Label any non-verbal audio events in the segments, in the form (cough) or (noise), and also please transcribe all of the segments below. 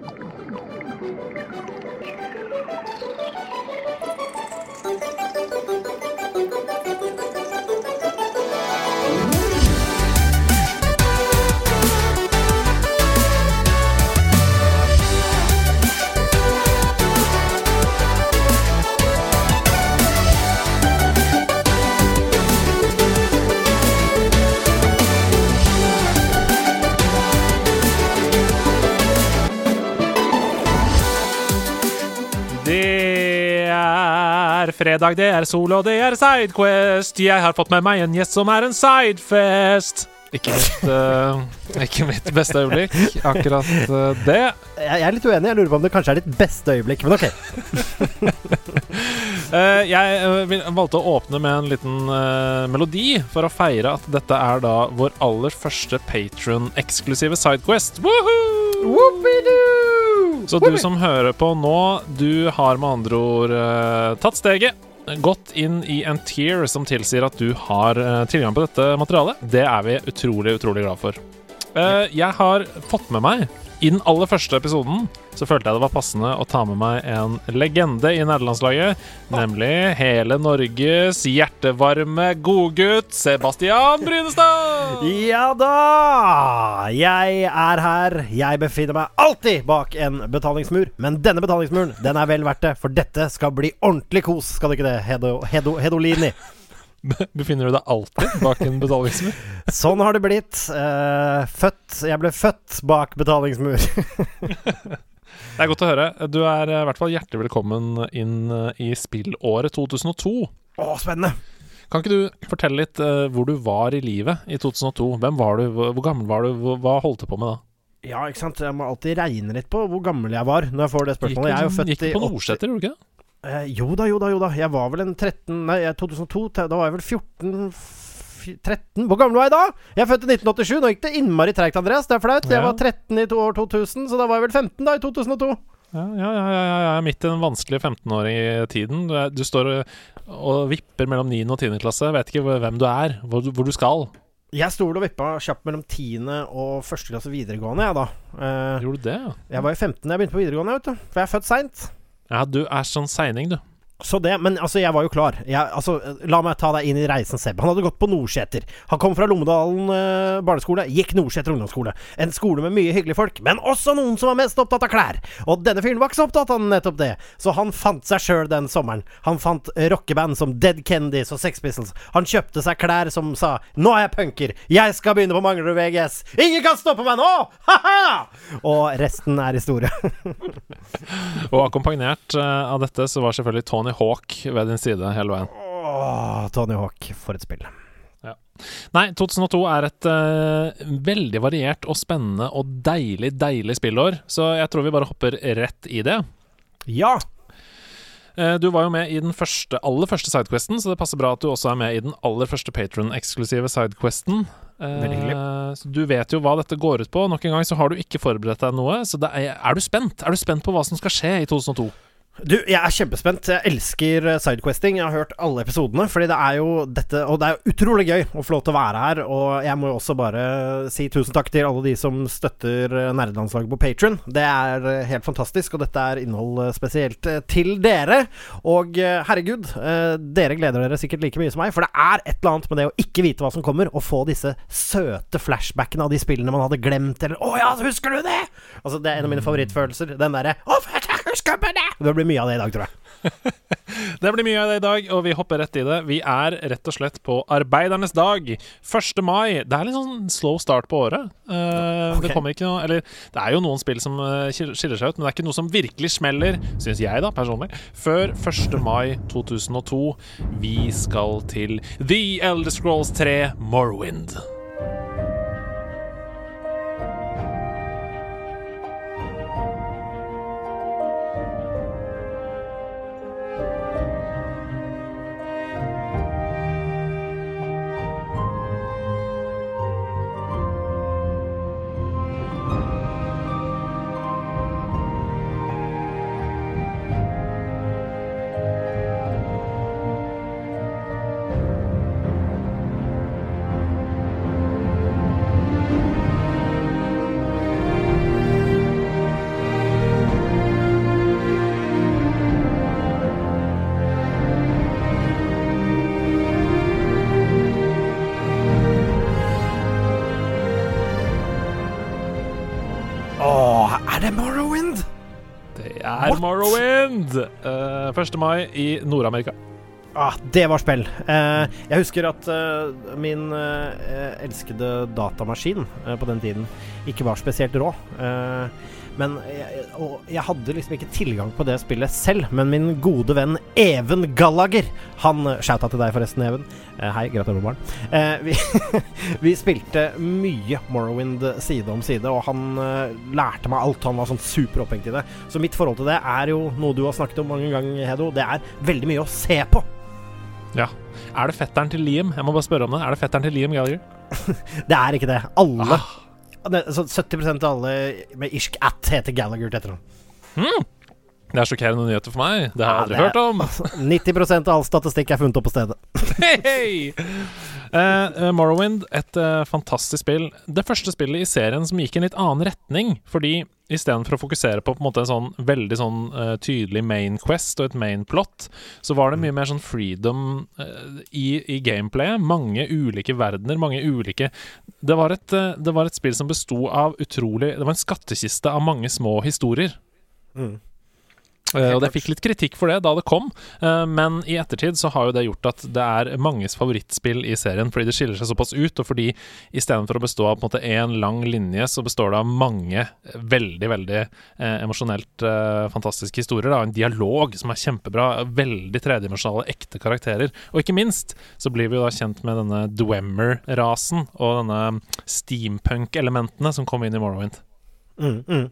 Thank you. Fredag, det er sol, og det er Sidequest. Jeg har fått med meg en gjest som er en sidefest. Ikke mitt, uh, ikke mitt beste øyeblikk, akkurat uh, det. Jeg, er litt uenig. Jeg lurer på om det kanskje er ditt beste øyeblikk, men OK. uh, (laughs) jeg valgte å åpne med en liten melodi for å feire at dette er da vår aller første Patron-eksklusive Sidequest. Woohoo! Whoopidoo! Så du som hører på nå, du har med andre ord uh, tatt steget. Gått inn i en tier som tilsier at du har uh, tilgang på dette materialet. Det er vi utrolig, utrolig glad for. Uh, jeg har fått med meg I den aller første episoden så følte jeg det var passende å ta med meg en legende i nederlandslaget. Nemlig hele Norges hjertevarme godgutt Sebastian Brynestad! Ja da! Jeg er her. Jeg befinner meg alltid bak en betalingsmur. Men denne betalingsmuren den er vel verdt det, for dette skal bli ordentlig kos, skal det ikke det, Hedo, Hedo, Hedolini? (laughs) Befinner du deg alltid bak en betalingsmur? (laughs) Sånn har det blitt. Uh, født Jeg ble født bak betalingsmur. (laughs) Det er godt å høre. Du er eh, i hvert fall hjertelig velkommen inn eh, i spillåret 2002. Å, spennende! Kan ikke du fortelle litt uh, hvor du var i livet i 2002? Hvem var du? Hvor, gammel var du? Hva holdt du på med da? Ja, ikke sant. Jeg må alltid regne litt på hvor gammel jeg var når jeg får det spørsmålet. Jeg er jo født gikk på 80 Nordseter, gjorde du ikke det? Eh, jo da, jo da, jo da. Jeg var vel en 13 Nei, 2002 Da var jeg vel 14 f- 13 Hvor gammel var jeg da? Jeg er født i 1987. Nå gikk det innmari treigt, Andreas. Det er flaut. Jeg var 13 i år 2000, så da var jeg vel 15 da, i 2002. Ja, ja, ja, ja, ja, ja. Midt i den vanskelige 15-åring-tiden. Du, er- du står og, vipper mellom 9. og 10. klasse. Vet ikke hvem du er, hvor du, hvor du skal. Jeg sto og vippa kjapt mellom 10. og 1. klasse videregående, jeg, da. Eh, Gjorde du det? ja? jeg var i 15 da jeg begynte på videregående, vet du. For jeg er født seint. Ja, du er sånn seining, du. Så det, Men altså, jeg var jo klar. Jeg, altså, la meg ta deg inn i reisen, Seb. Han hadde gått på Nordseter. Han kom fra Lommedalen eh, barneskole, gikk Nordseter ungdomsskole. En skole med mye hyggelige folk, men også noen som var mest opptatt av klær. Og denne fyren var ikke så opptatt av nettopp det, så han fant seg sjøl den sommeren. Han fant rockeband som Dead Kennedys og Sex Pistols. Han kjøpte seg klær som sa 'Nå er jeg punker. Jeg skal begynne på Manglerud VGS. Ingen kan stoppe meg nå!' (laughs) Ha-ha! Og resten er historie. (laughs) Og akkompagnert eh, av dette så var selvfølgelig Tony Hawk ved din side hele veien. Åh, Tony Hawk, for et spill. Nei, 2002 er et uh, veldig variert og spennende og deilig, deilig spillår, så jeg tror vi bare hopper rett i det. Ja. Eh, du var jo med i den første, aller første sidequesten, så det passer bra at du også er med i den aller første Patron-eksklusive sidequesten. Eh, Veldig hyggelig. så du vet jo hva dette går ut på. Nok en gang så har du ikke forberedt deg noe, så det er, er du spent? Er du spent på hva som skal skje i 2002? Du, jeg er kjempespent. Jeg elsker eh, sidequesting. Jeg har hørt alle episodene. Fordi det er jo dette Og det er utrolig gøy å få lov til å være her. Og jeg må jo også bare si tusen takk til alle de som støtter eh, nerdelandslaget på Patron. Det er eh, helt fantastisk, og dette er innhold spesielt til dere. Og herregud, dere gleder dere sikkert like mye som meg, for det er et eller annet med det å ikke vite hva som kommer, og få disse søte flashbackene av de spillene man hadde glemt, eller 'Å ja, husker du det?' Altså, det er en av mine favorittfølelser. Den derre 'Å, jeg husker på det!' Det blir mye av det i dag, tror jeg. (laughs) Det blir mye av det i dag, og vi hopper rett i det. Vi er rett og slett på arbeidernes dag. 1. mai. Det er litt sånn slow start på året. Uh, okay. Det kommer ikke noe Eller det er jo noen spill som eh, skiller seg ut, men det er ikke noe som virkelig smeller, syns jeg, da, personlig, før 1. mai 2002. Vi skal til The Elder Scrolls 3 Morrowind. 1. mai i Nord-Amerika. Ah, det var spill. Eh, jeg husker at eh, min eh, elskede datamaskin eh, på den tiden ikke var spesielt rå. Eh, men jeg, og jeg hadde liksom ikke tilgang på det spillet selv. Men min gode venn Even Gallager Han Shouta til deg, forresten, Even. Eh, hei, gratulerer med barn. Eh, vi, (laughs) vi spilte mye Morrowind side om side, og han lærte meg alt. Han var sånn super opphengt i det. Så mitt forhold til det er jo noe du har snakket om mange ganger, Hedo. Det er veldig mye å se på. Ja. Er det fetteren til Liam? Jeg må bare spørre om det. Er det fetteren til Liam Gallagher? (laughs) Det er ikke det. Alle Ah, det, så 70 av alle med irsk at heter Gallagher til etternavn. det er sjokkerende nyheter for meg. Det har jeg aldri Ja, det- hørt om. (laughs) 90 av all statistikk er funnet opp på stedet. Hei, hei! Eh, Morrowind, et uh, fantastisk spill. Det første spillet i serien som gikk i en litt annen retning. Fordi istedenfor å fokusere på, på en en sånn veldig sånn uh, tydelig main quest og et main plot, så var det mye mer sånn freedom i, i gameplayet. Mange ulike verdener, mange ulike Det var et, det var et spill som besto av utrolig Det var en skattkiste av mange små historier. Mm. Eh, og det fikk litt kritikk for det da det kom, eh, men i ettertid så har jo det gjort at det er manges favorittspill i serien, fordi det skiller seg såpass ut, og fordi istedenfor å bestå av på en måte én lang linje, så består det av mange veldig, veldig eh, emosjonelt eh, fantastiske historier. Da. En dialog som er kjempebra, veldig tredimensjonale, ekte karakterer. Og ikke minst så blir vi jo da kjent med denne Dwemer-rasen og denne steampunk-elementene som kom inn i Morrowind. Mm, mm.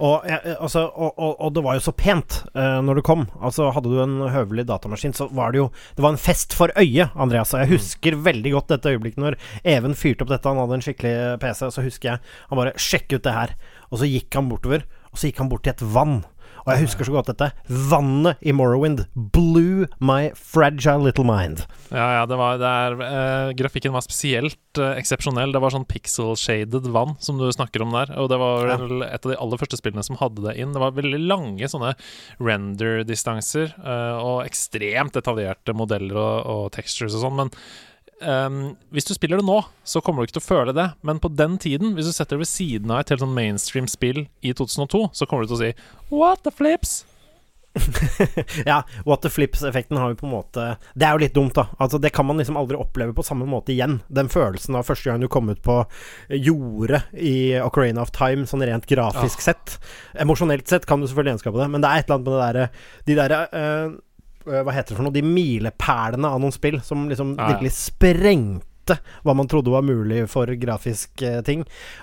Og, jeg- altså, og, og, og det var jo så pent uh, når du kom. Altså Hadde du en høvelig datamaskin, så var det jo Det var en fest for øyet, Andreas. Og jeg husker veldig godt dette øyeblikket når Even fyrte opp dette. Han hadde en skikkelig PC, og så husker jeg han bare Sjekk ut det her. Og så gikk han bortover, og så gikk han bort til et vann. Og jeg husker så godt dette. Vannet i Morrowind blew my fragile little mind. Ja, ja, det var det er, eh, Grafikken var spesielt eh, eksepsjonell. Det var sånn pixel-shaded vann som du snakker om der. Og det var Ja. et av de aller første spillene som hadde det inn. Det var veldig lange sånne render-distanser eh, og ekstremt detaljerte modeller og, og textures og sånn. Men ehm, hvis du spiller det nå, så kommer du ikke til å føle det. Men på den tiden, hvis du setter det ved siden av et helt sånn mainstream spill i 2002, så kommer du til å si What the flips? (laughs) ja, what the flips-effekten har jo på en måte Det er jo litt dumt, da. Altså, det kan man liksom aldri oppleve på samme måte igjen. Den følelsen av første gang du kom ut på jordet i Ocarina of Time, sånn rent grafisk sett. Emosjonelt sett kan du selvfølgelig gjenskape det, men det er et eller annet med det derre De derre øh, Hva heter det for noe? De milepælene av noen spill som liksom Ja, ja. virkelig sprengte hva man trodde var mulig for grafisk eh, ting.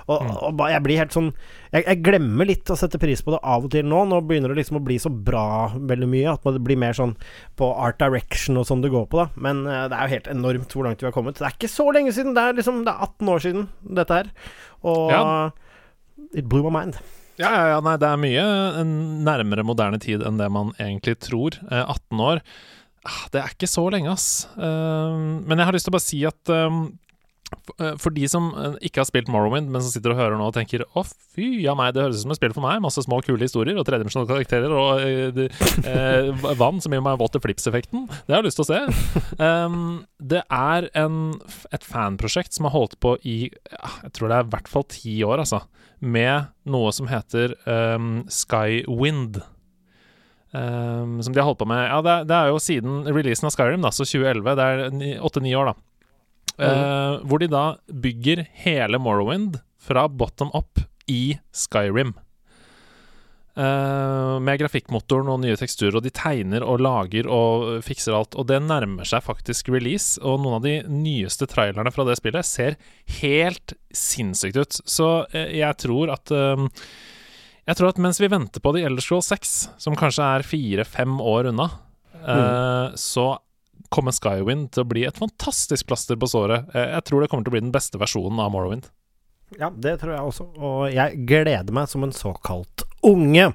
Og, Mm. og jeg blir helt sånn jeg, jeg glemmer litt å sette pris på det av og til nå. Nå begynner det liksom å bli så bra veldig mye at det blir mer sånn på art direction og sånn det går på, da. Men eh, det er jo helt enormt hvor langt vi har kommet. Det er ikke så lenge siden. Det er liksom Det er 18 år siden, dette her. Og Ja. it blew my mind. Ja, ja, ja, nei, det er mye eh, nærmere moderne tid enn det man egentlig tror. Eh, 18 år, ah, det er ikke så lenge, ass. Eh, men jeg har lyst til å bare si at eh, eh, for de som eh, ikke har spilt Morrowind, men som sitter og hører nå og tenker å fy ja meg, det høres ut som et spill for meg. Masse små, kule historier og tredimensjonale karakterer og eh, eh, vann som gir meg water flips-effekten. Det har jeg lyst til å se. Um, det er en, et fanprosjekt som har holdt på i jeg tror det er i hvert fall ti år, altså. Med noe som heter um, Skywind. Um, som de har holdt på med Ja, det det er jo siden releasen av Skyrim, da, så 2011. Det er åtte-ni år, da. Eh, hvor de da bygger hele Morrowind fra bottom up i Skyrim. Eh, med grafikkmotoren og nye teksturer, og de tegner og lager og fikser alt. Og det nærmer seg faktisk release, og noen av de nyeste trailerne fra det spillet ser helt sinnssykt ut. Så eh, jeg tror at eh, Jeg tror at mens vi venter på The Elder Scroll 6, som kanskje er fire-fem år unna, mm. så kommer Skywind til å bli et fantastisk plaster på såret. Jeg tror det kommer til å bli den beste versjonen av Morrowind. Ja, det tror jeg også. Og jeg gleder meg som en såkalt unge.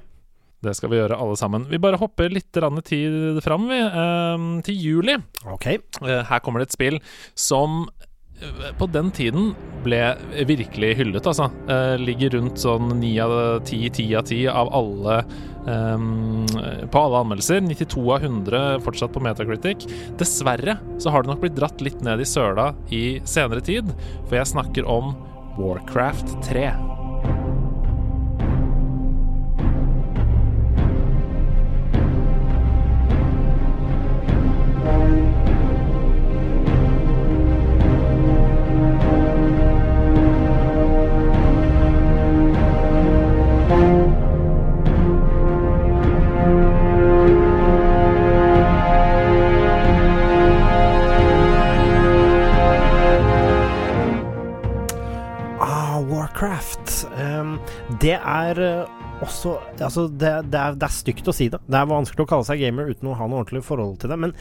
Det skal vi gjøre alle sammen. Vi bare hopper litt tid fram, vi. eh, til juli. Ok. Eh, her kommer det et spill som eh, på den tiden ble virkelig hyllet, altså. Eh, ligger rundt sånn ni av ti, ti av ti av alle eh, På alle anmeldelser. 92 av 100 fortsatt på Metacritic. Dessverre så har det nok blitt dratt litt ned i søla i senere tid, for jeg snakker om Warcraft 3. er eh, også Altså, det, det, er, det er stygt å si det. Det er vanskelig å kalle seg gamer uten å ha noe ordentlig forhold til det. Men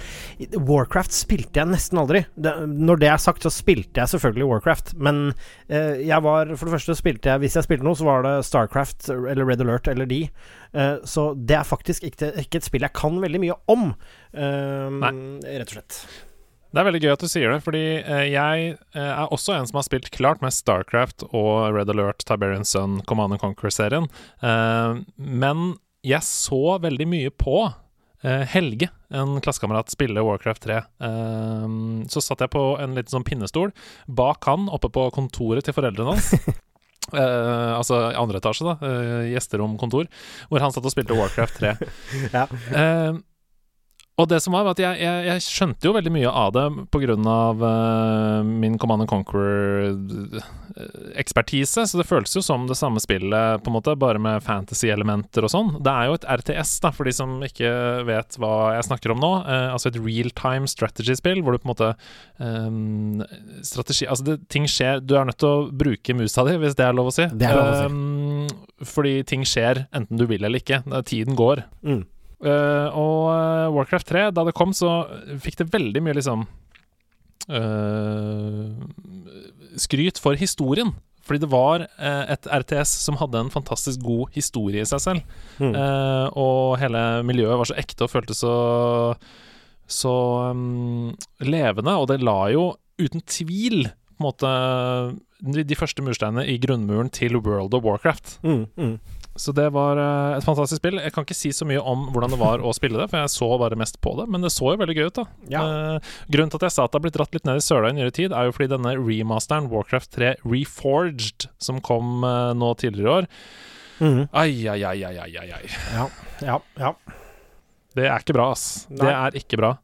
Warcraft spilte jeg nesten aldri. Det, når det er sagt, så spilte jeg selvfølgelig Warcraft. Men eh, jeg var For det første spilte jeg Hvis jeg spilte noe, så var det Starcraft eller Red Alert eller de. Eh, så det er faktisk ikke, ikke, et spill jeg kan veldig mye om, eh, rett og slett. Det er veldig gøy at du sier det, fordi eh, jeg eh, er også en som har spilt klart med Starcraft og Red Alert, Tiberian Sun, Command and Conquer-serien. Eh, men jeg så veldig mye på Helge, en klassekamerat, spille Warcraft 3. Eh, så satt jeg på en liten sånn pinnestol bak han oppe på kontoret til foreldrene hans. Uh, (laughs) altså andre etasje, da. Uh, gjesteromkontor. Hvor han satt og spilte Warcraft 3. ja. uh, og det som var, var at jeg, jeg, jeg, skjønte jo veldig mye av det pga. Uh, min Command and Conquer-ekspertise, så det føltes jo som det samme spillet, på en måte, bare med fantasy-elementer og sånn. Det er jo et RTS, da, for de som ikke vet hva jeg snakker om nå. Uh, altså et real-time strategy-spill, hvor du på en måte um, Strategi Altså, det, ting skjer Du er nødt til å bruke musa di, hvis det er lov å si. Det er lov å si. Um, fordi ting skjer enten du vil eller ikke. Tiden går. Mm. Uh, og uh, Warcraft 3, da det kom, så fikk det veldig mye liksom uh, skryt for historien. Fordi det var et RTS som hadde en fantastisk god historie i seg selv. Mm. og hele miljøet var så ekte og føltes så så um, levende. Og det la jo uten tvil på en måte de første mursteinene i grunnmuren til World of Warcraft. Mm, mm. Så det var uh, et fantastisk spill. Jeg kan ikke si så mye om hvordan det var å spille det, for jeg så bare mest på det, men det så jo veldig gøy ut, da. Ja. Uh, grunnen til at jeg sa at det har blitt dratt litt ned i søla i nyere tid, er jo fordi denne remasteren, Warcraft 3 Reforged, som kom uh, nå tidligere i år mm. Ai, ai, ai, ai, ai, ai. Ja, ja, ja. Det er ikke bra, ass. Nei. Det er ikke bra.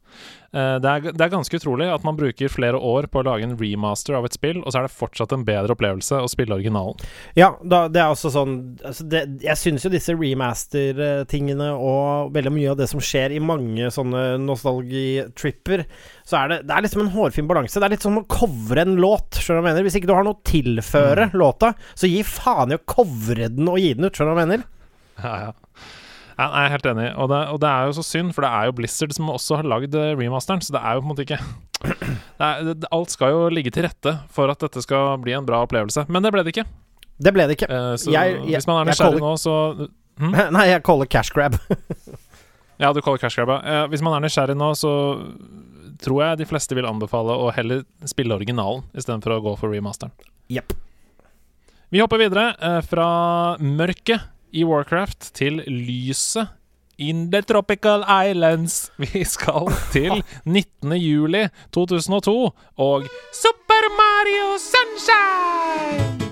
Uh, det, er, det, er, ganske utrolig at man bruker flere år på å lage en remaster av et spill, og så er det fortsatt en bedre opplevelse å spille originalen. Ja, da, det er også sånn altså det, Jeg syns jo disse remaster-tingene og veldig mye av det som skjer i mange sånne nostalgitripper, så er det, det er liksom en hårfin balanse. Det er litt som å covre en låt, skjønner du hva jeg mener. Hvis ikke du har noe å tilføre mm. låta, så gi faen i å covre den og gi den ut, skjønner du hva jeg mener. Ja, ja. Ja, jeg er helt enig, og det, og det, er jo så synd, for det er jo Blizzard som også har lagd eh, remasteren, så det er jo på en måte ikke (clears throat) er, det, Alt skal jo ligge til rette for at dette skal bli en bra opplevelse, men det ble det ikke. Det ble det ikke. Uh, så jeg, jeg, hvis man er nysgjerrig nå, så hm? (laughs) Nei, jeg caller (laughs) cash grab. ja, du caller cash grab, ja. Uh, hvis man er nysgjerrig nå, så tror jeg de fleste vil anbefale å heller spille originalen istedenfor å gå for remasteren. Yep. Vi hopper videre uh, fra mørket i Warcraft til lyset in the tropical islands. (laughs) Vi skal til 19. juli 2002 og Super Mario Sunshine!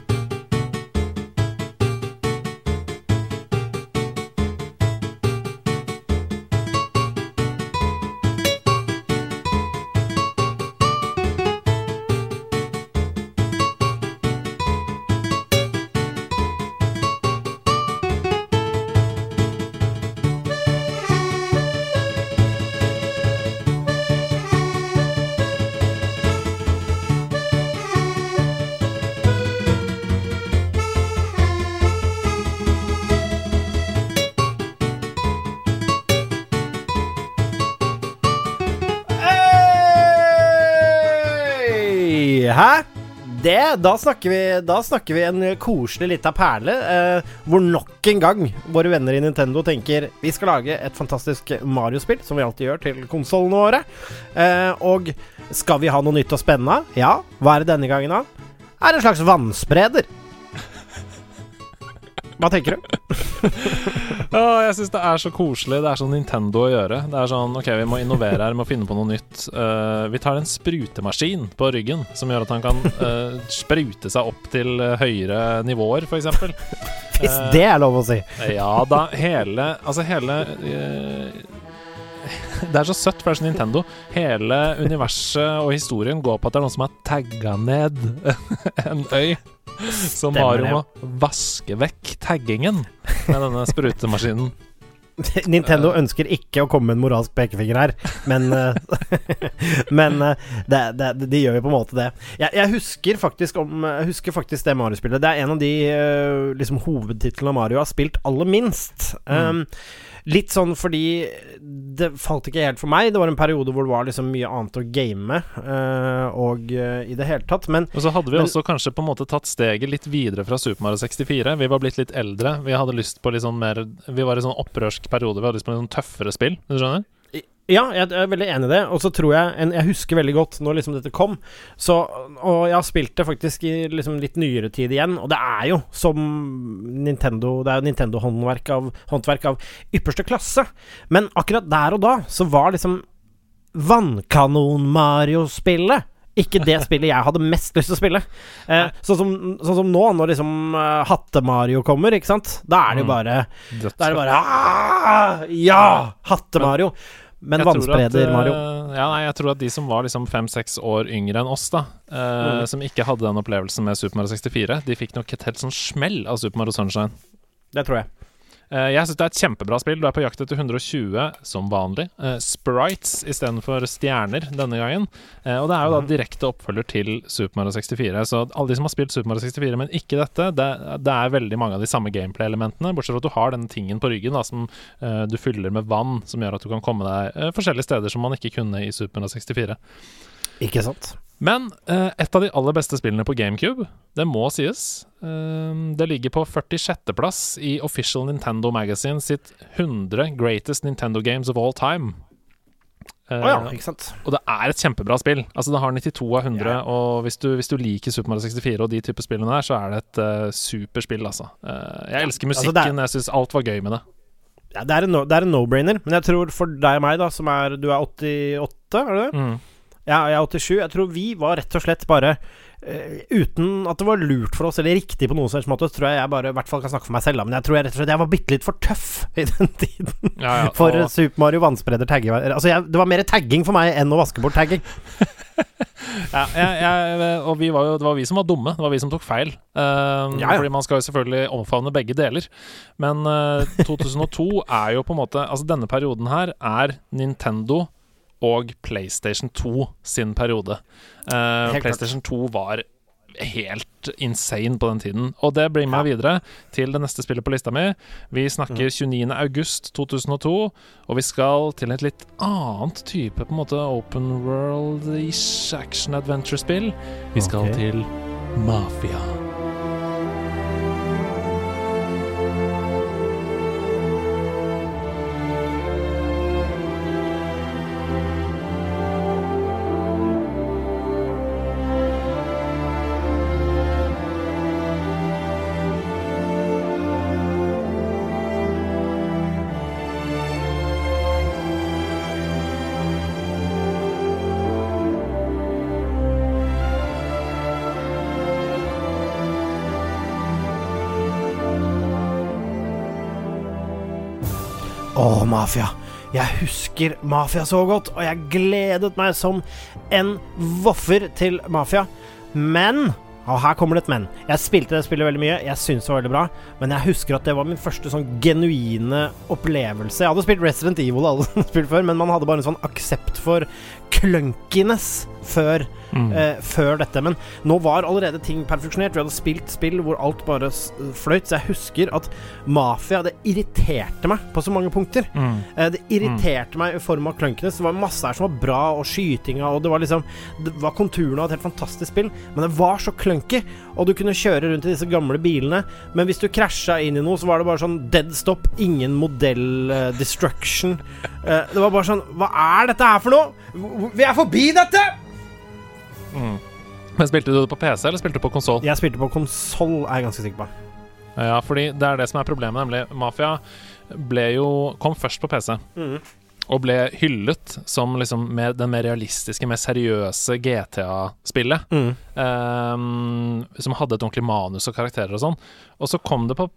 Da snakker vi, da snakker vi en koselig lita perle, eh, hvor nok en gang våre venner i Nintendo tenker vi skal lage et fantastisk Mario-spill, som vi alltid gjør til konsollene våre. Eh, og skal vi ha noe nytt og spennende? Ja. Hva er det denne gangen, da? Er en slags vannspreder. Hva tenker du? (laughs) ja, jeg syns det er så koselig. Det er sånn Nintendo å gjøre. Det er sånn OK, vi må innovere her, vi må finne på noe nytt. Uh, vi tar en sprutemaskin på ryggen som gjør at han kan uh, sprute seg opp til uh, høyere nivåer, f.eks. (laughs) Hvis det er lov å si. ja da. Hele Altså hele (laughs) det er så søtt, for det er så Nintendo. Hele universet og historien går på at det er noen som har tagga ned en øy. Så Mario må vaske vekk taggingen med denne sprutemaskinen. (laughs) Nintendo ønsker ikke å komme med en moralsk pekefinger her, men eh, (laughs) Men eh, det, det, de gjør jo på en måte det. Jeg, jeg husker faktisk om husker faktisk det Mario-spillet. Det er en av de eh, liksom hovedtitlene Mario har spilt aller minst. Um, Litt sånn fordi det falt ikke helt for meg. Det var en periode hvor det var liksom mye annet å game uh, og uh, i det hele tatt. Men Og så hadde vi men- også kanskje på en måte tatt steget litt videre fra Super Mario 64. Vi var blitt litt eldre. Vi hadde lyst på litt sånn mer Vi var i sånn opprørsk periode. Vi hadde liksom sånn tøffere spill. Du skjønner? Ja, jeg er veldig enig i det. Og så tror jeg en, Jeg husker veldig godt når liksom dette kom. Så, og jeg har spilt det faktisk i liksom litt nyere tid igjen. Og det er jo som Nintendo Det er jo Nintendo-håndverk av, håndverk av ypperste klasse. Men akkurat der og da så var liksom Vannkanon-Mario-spillet ikke det spillet jeg hadde mest lyst til å spille. Eh, sånn, som, sånn som nå, når liksom uh, Hatte-Mario kommer, ikke sant. Da er det jo Mm. bare da er det bare Aah! Ja! Hatte-Mario. Men vannspreder-Mario. eh, Ja, nei, jeg tror at de som var liksom fem-seks år yngre enn oss, da, eh, Mm. som ikke hadde den opplevelsen med Super Mario 64, de fikk nok et helt sånn smell av Super Mario Sunshine. Det tror jeg. Eh, jeg syns det er et kjempebra spill. Du er på jakt etter 120 som vanlig. Uh, sprites istedenfor stjerner denne gangen. Eh, og det er jo da Mhm. direkte oppfølger til Super Mario 64. Så alle de som har spilt Super Mario 64, men ikke dette, det, det er veldig mange av de samme gameplay-elementene, bortsett fra at du har denne tingen på ryggen da, som eh, du fyller med vann, som gjør at du kan komme deg eh, forskjellige steder som man ikke kunne i Super Mario 64. Ikke sant? Men eh, et av de aller beste spillene på GameCube, det må sies. Eh, det ligger på 46.-plass i Official Nintendo Magazine sitt 100 Greatest Nintendo Games of All Time. Eh, oh ja, ikke sant. Og det er et kjempebra spill. Altså Det har 92 av 100, yeah. og hvis du, hvis du liker Super Mario 64 og de typer spillene der, så er det et uh, superspill, altså. Eh, jeg elsker altså, musikken, altså er- jeg syns alt var gøy med det. Ja, det er en no- er no-brainer. Men jeg tror for deg og meg, da, som er Du er 88, er du det? Mm. Ja, jeg er 87. Jeg tror vi var rett og slett bare uh, Uten at det var lurt for oss, eller riktig på noen som helst måte, tror jeg jeg bare i hvert fall kan snakke for meg selv, da. Men jeg tror jeg rett og slett jeg var bitte litt for tøff (laughs) i den tiden. Ja, ja, (laughs) For og- Super Mario vannspreder tagging Altså, jeg, det var mer tagging for meg enn å vaske bort tagging. (laughs) Ja, jeg, jeg, og vi var jo, det var vi som var dumme. Det var vi som tok feil. Uh, Ja, ja. Fordi man skal jo selvfølgelig omfavne begge deler. Men uh, 2002 er jo på en måte Altså denne perioden her er Nintendo og PlayStation 2 sin periode. Uh. PlayStation 2 var helt insane på den tiden. Og det blir meg videre til det neste spillet på lista mi. Vi snakker Mhm. 29. august 2002, og vi skal til et litt annet type på en måte open world-ish action adventure-spill. Vi skal okay. til Mafia. Mafia. Jeg husker Mafia så godt, og jeg gledet meg som en voffer til Mafia. Men og her kommer det et men. Jeg spilte det spillet veldig mye, jeg syntes det var veldig bra, men jeg husker at det var min første sånn genuine opplevelse. Jeg hadde spilt Resident Evil alle spilt før, men man hadde bare en sånn aksept for clunkiness før Mm. eh, før dette. Men nå var allerede ting perfeksjonert. Vi hadde spilt spill hvor alt bare fløyt. Så jeg husker at Mafia Det irriterte meg på så mange punkter. Mm. Eh, det irriterte meg i form av clunkiness. Det var masse her som var bra, og skytinga, og det var liksom Det var konturene av et helt fantastisk spill, men det var så clunky. Og du kunne kjøre rundt i disse gamle bilene, men hvis du krasja inn i noe, så var det bare sånn dead stop, ingen modell uh, destruction. Uh, det var bare sånn Hva er dette her for noe? Vi er forbi dette! Mm. Men spilte du det på PC, eller spilte du på konsoll? Jeg spilte på konsoll, er jeg ganske sikker på. Ja, fordi det er det som er problemet, nemlig Mafia ble jo kom først på PC. Og ble hyllet som liksom mer, den mer realistiske, mer seriøse GTA-spillet. Mm. Um, som hadde et ordentlig manus og karakterer og sånn. Og så kom det på,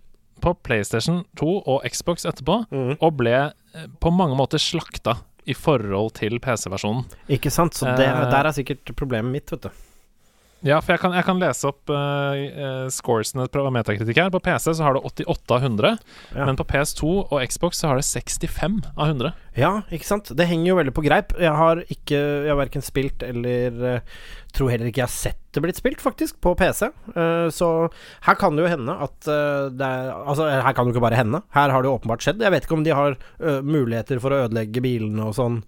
på PlayStation 2 og Xbox etterpå, Mm. og ble eh, på mange måter slakta i forhold til PC-versjonen. Ikke sant? Så det, uh, der er sikkert problemet mitt, vet du. Ja, for jeg kan, jeg kan lese opp uh, uh, scoresene fra metakritikk her. På PC så har det 88 av 100, Ja. men på PS2 og Xbox så har det 65 av 100. Ja, ikke sant. Det henger jo veldig på greip. Jeg har ikke Jeg har verken spilt eller eh, tror heller ikke jeg har sett det blitt spilt, faktisk, på PC. Uh, så her kan det jo hende at uh, det er Altså, her kan det jo ikke bare hende. Her har det jo åpenbart skjedd. Jeg vet ikke om de har uh, muligheter for å ødelegge bilene og sånn,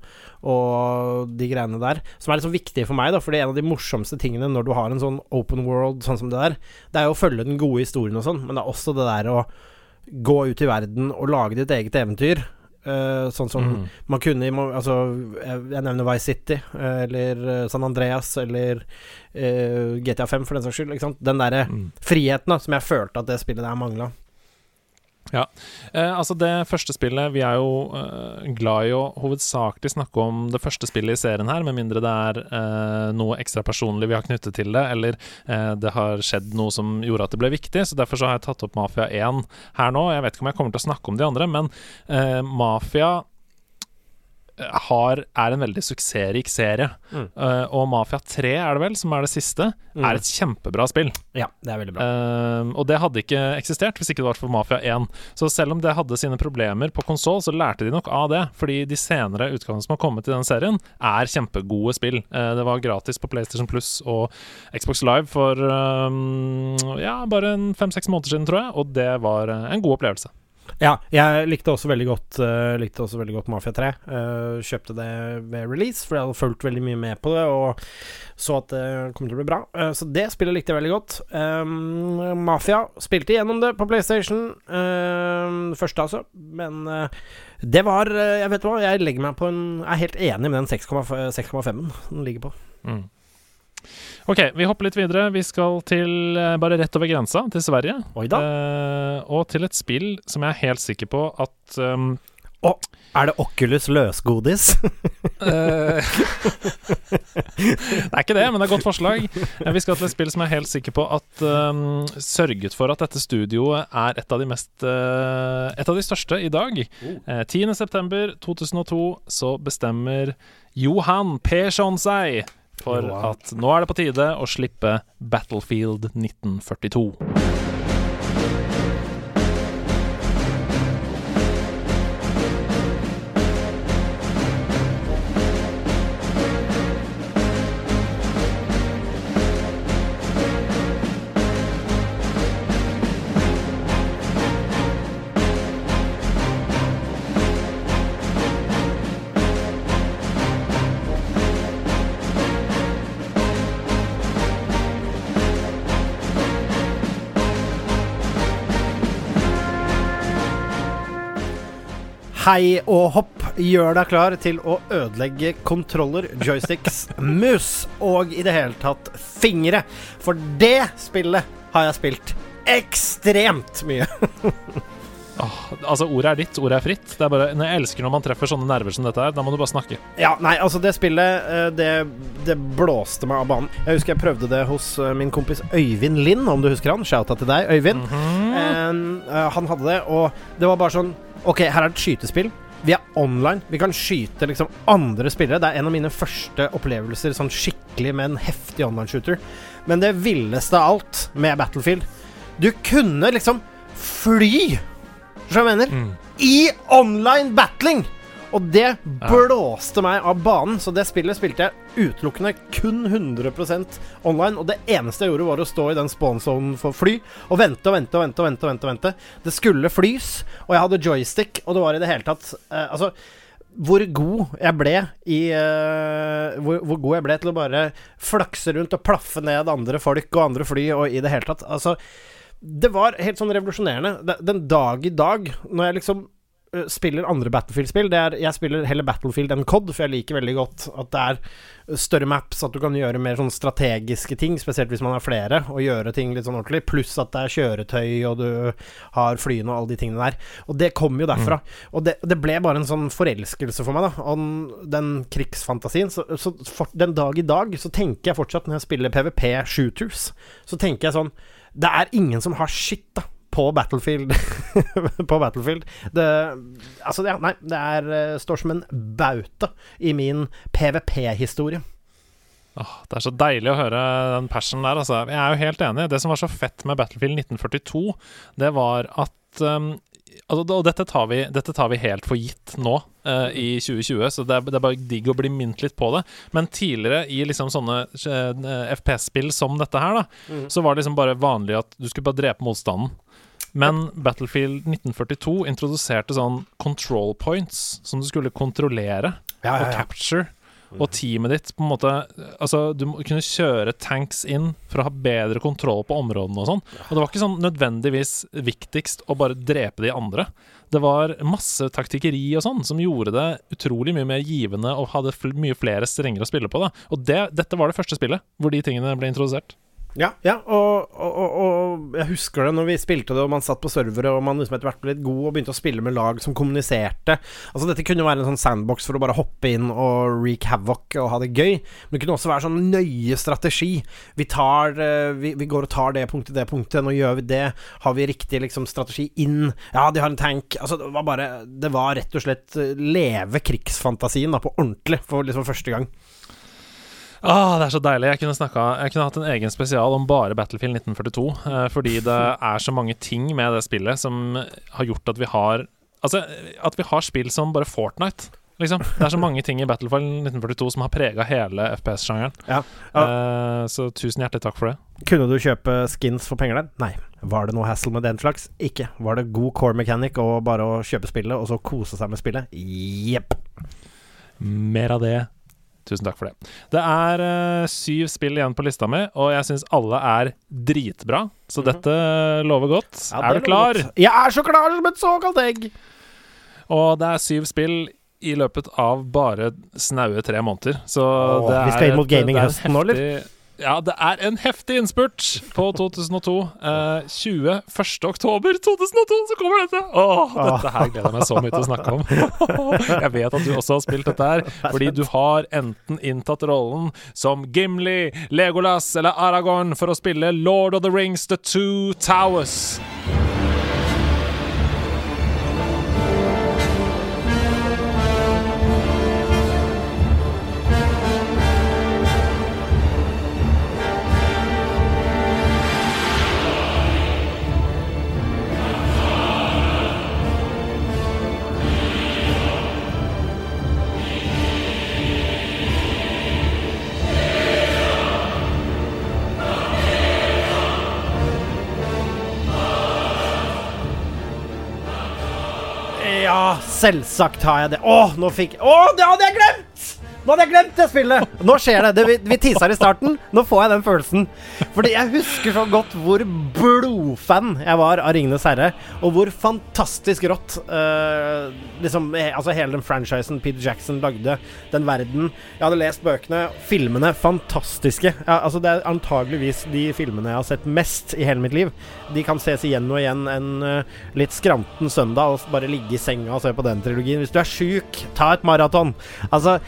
og de greiene der. Som er så viktig for meg, da, fordi en av de morsomste tingene når du har en sånn open world sånn som det der, det er jo å følge den gode historien og sånn, men det er også det der å gå ut i verden og lage ditt eget eventyr. Eh, sånn som Mm. man kunne i Altså, jeg, nevner Vice City, uh, eller eh, San Andreas, eller uh, GTA 5 for den saks skyld. Den derre Mm. friheten da som jeg følte at det spillet der mangla. Eh, altså Det første spillet Vi er jo eh, glad i å hovedsakelig snakke om det første spillet i serien her, med mindre det er eh, noe ekstra personlig vi har knyttet til det, eller eh, det har skjedd noe som gjorde at det ble viktig. Så Derfor så har jeg tatt opp Mafia 1 her nå. Jeg vet ikke om jeg kommer til å snakke om de andre, men eh, Mafia har, er en veldig suksessrik serie. Mm. Uh, og Mafia 3 er det vel, som er det siste, Mm. er et kjempebra spill. Ja, det er veldig bra. Uh, og det hadde ikke eksistert hvis ikke det var for Mafia 1. Så selv om det hadde sine problemer på konsoll, så lærte de nok av det. Fordi de senere utgavene som har kommet i den serien, er kjempegode spill. Uh, det var gratis på PlayStation Plus og Xbox Live for ehm, ja, bare en fem-seks måneder siden, tror jeg, og det var en god opplevelse. Ja, jeg likte også veldig godt uh, Likte også veldig godt Mafia 3. Uh, kjøpte det ved release, for jeg hadde fulgt veldig mye med på det og så at det kom til å bli bra. Uh, så det spillet likte jeg veldig godt. Um, Mafia spilte igjennom det på PlayStation, Uh, første altså, men eh, det var eh, Jeg vet hva, jeg legger meg på en Jeg er helt enig med den 6,5-en den ligger på. Mm. OK, vi hopper litt videre. Vi skal til eh, bare rett over grensa, til Sverige. Oi da. Eh, og til et spill som jeg er helt sikker på at um, Er det Oculus løsgodis? (laughs) Eh, (laughs) det er ikke det, men det er et godt forslag. Eh, Vi skal til et spill som jeg er helt sikker på at um, sørget for at dette studioet er et av de mest uh, Et av de største i dag. Eh, 10.9.2002 så bestemmer Johan Persson seg for at nå er det på tide å slippe Battlefield 1942. Hei og hopp, gjør deg klar til å ødelegge kontroller, joysticks, (laughs) mus og i det hele tatt fingre. For det spillet har jeg spilt ekstremt mye. (laughs) oh, altså, ordet er ditt, ordet er fritt. Det er bare, jeg elsker når man treffer sånne nerver som dette her. Da må du bare snakke. Ja, nei, altså det spillet, eh, det, det blåste meg av banen. Jeg husker jeg prøvde det hos eh, min kompis Øyvind Lind, om du husker han. Shouta til deg, Øyvind. En, eh, han hadde det, og det var bare sånn Ok, her er det et skytespill. Vi er online. Vi kan skyte liksom andre spillere. Det er en av mine første opplevelser sånn skikkelig med en heftig online-shooter. Men det villeste av alt med Battlefield Du kunne liksom fly! Skjønner du hva jeg mener? Mm. I online battling! Og det blåste meg av banen, så det spillet spilte jeg utelukkende kun 100% online. Og det eneste jeg gjorde, var å stå i den spawn-zonen for fly og vente og vente og vente. og vente, og vente, og vente. Det skulle flys, og jeg hadde joystick, og det var i det hele tatt eh, Altså hvor god jeg ble i eh, hvor, hvor god jeg ble til å bare flakse rundt og plaffe ned andre folk og andre fly og i det hele tatt. Altså, det var helt sånn revolusjonerende. Den dag i dag, når jeg liksom spiller andre Battlefield-spill Jeg spiller heller Battlefield enn COD, for jeg liker veldig godt at det er eh, større maps, at du kan gjøre mer sånn strategiske ting, spesielt hvis man er flere, og gjøre ting litt sånn ordentlig. Pluss at det er kjøretøy, og du har flyene og alle de tingene der. Og det kom jo derfra. Og det, det ble bare en sånn forelskelse for meg, da, om den, den krigsfantasien. Så, så for, den dag i dag så tenker jeg fortsatt, når jeg spiller PVP Shooters, så tenker jeg sånn Det er ingen som har shit, da. På Battlefield. (laughs) på Battlefield. Det Altså, ja, nei, det er, eh, står som en bauta i min PVP-historie. Åh, det er så deilig å høre den passionen der, altså. Jeg er jo helt enig. Det som var så fett med Battlefield 1942, det var at um, altså, Og dette tar, vi, dette tar vi helt for gitt nå uh, i 2020, så det er, det er, bare digg å bli minnet litt på det. Men tidligere i liksom sånne uh, FPS-spill som dette her, da, mm. så var det liksom bare vanlig at du skulle bare drepe motstanden. Men Battlefield 1942 introduserte sånn control points som du skulle kontrollere ja, ja, og capture. Og teamet ditt på en måte Altså, du kunne kjøre tanks inn for å ha bedre kontroll på områdene og sånn. Og det var ikke sånn nødvendigvis viktigst å bare drepe de andre. Det var masse taktikkeri og sånn som gjorde det utrolig mye mer givende og hadde fl mye flere strenger å spille på. da Og det, dette var det første spillet hvor de tingene ble introdusert. Ja, ja og, og, og, jeg husker det når vi spilte det, og man satt på servere, og man liksom etter hvert ble litt god og begynte å spille med lag som kommuniserte. Altså Dette kunne være en sånn sandbox for å bare hoppe inn og wreak havoc og ha det gøy. Men det kunne også være sånn nøye strategi. Vi, tar, eh, vi, vi går og tar det punktet, det punktet. Nå gjør vi det. Har vi riktig liksom strategi inn? Ja, de har en tank. Altså Det var bare Det var rett og slett eh, leve krigsfantasien da på ordentlig for liksom første gang. Ah, det er så deilig. Jeg kunne, snakket, jeg kunne hatt en egen spesial om bare Battlefield 1942. Eh, fordi det er så mange ting med det spillet som har gjort at vi har Altså, at vi har spill som bare Fortnite. Liksom. Det er så mange ting i Battlefield 1942 som har prega hele FPS-sjangeren. Ja. Ja. Eh, så tusen hjertelig takk for det. Kunne du kjøpe skins for penger der? Nei. Var det noe hassle med den slags? Ikke. Var det god core mechanic og bare å kjøpe spillet, og så kose seg med spillet? Jepp. Mer av det Tusen takk for det. Det er uh, syv spill igjen på lista mi, og jeg syns alle er dritbra. Så mm -hmm. dette lover godt. Ja, er du klar? Godt. Jeg er så klar som et såkalt egg! Og det er syv spill i løpet av bare snaue tre måneder. Så Åh, det er Vi skal inn mot gaminghøsten nå, eller? Ja, det er en heftig innspurt på 2002. Eh, 21. oktober 2002 så kommer dette! Åh, dette her gleder jeg meg så mye til å snakke om. (laughs) jeg vet at du også har spilt dette her, fordi du har enten inntatt rollen som Gimli, Legolas eller Aragorn for å spille Lord of the Rings The Two Towers. Selvsagt har jeg det. Å, nå fikk Å, det hadde jeg glemt! Nå hadde jeg glemt det spillet! Nå skjer det. det vi, vi tisa i starten. Nå får jeg den følelsen. Fordi jeg husker så godt hvor blodfan jeg var av Ringenes herre, og hvor fantastisk rått uh, liksom, altså hele den franchisen Peter Jackson lagde, den verden Jeg hadde lest bøkene, filmene. Fantastiske. Ja, altså, det er antageligvis de filmene jeg har sett mest i hele mitt liv. De kan ses igjen og igjen en uh, litt skranten søndag og bare ligge i senga og se på den trilogien. Hvis du er sjuk, ta et maraton. Altså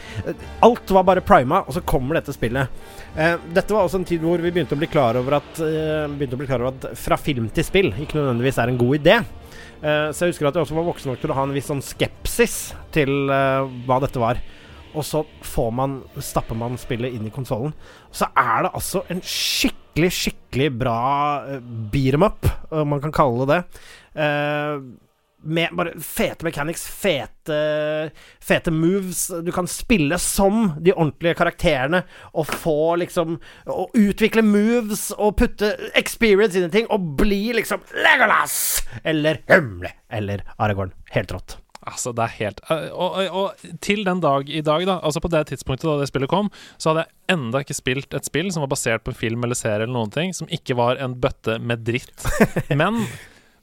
Alt var bare prima, og så kommer dette spillet. Eh, dette var også en tid hvor vi begynte å bli klar over at eh, bli klar over at fra film til spill ikke nødvendigvis er en god idé. Eh, så jeg husker at jeg også var voksen nok til å ha en viss sånn skepsis til eh, hva dette var. Og så får man, stapper man spillet inn i konsollen. Så er det altså en skikkelig, skikkelig bra uh, beat em up, om man kan kalle det det. Med bare fete mechanics, fete, fete moves. Du kan spille som de ordentlige karakterene og få liksom Og utvikle moves og putte experience inn i ting og bli liksom Legolas eller Humle eller Aragorn. Helt rått. Altså, det er helt og, og, og, til den dag i dag, da, altså på det tidspunktet da det spillet kom, så hadde jeg enda ikke spilt et spill som var basert på film eller serie eller noen ting, som ikke var en bøtte med dritt. (laughs) Men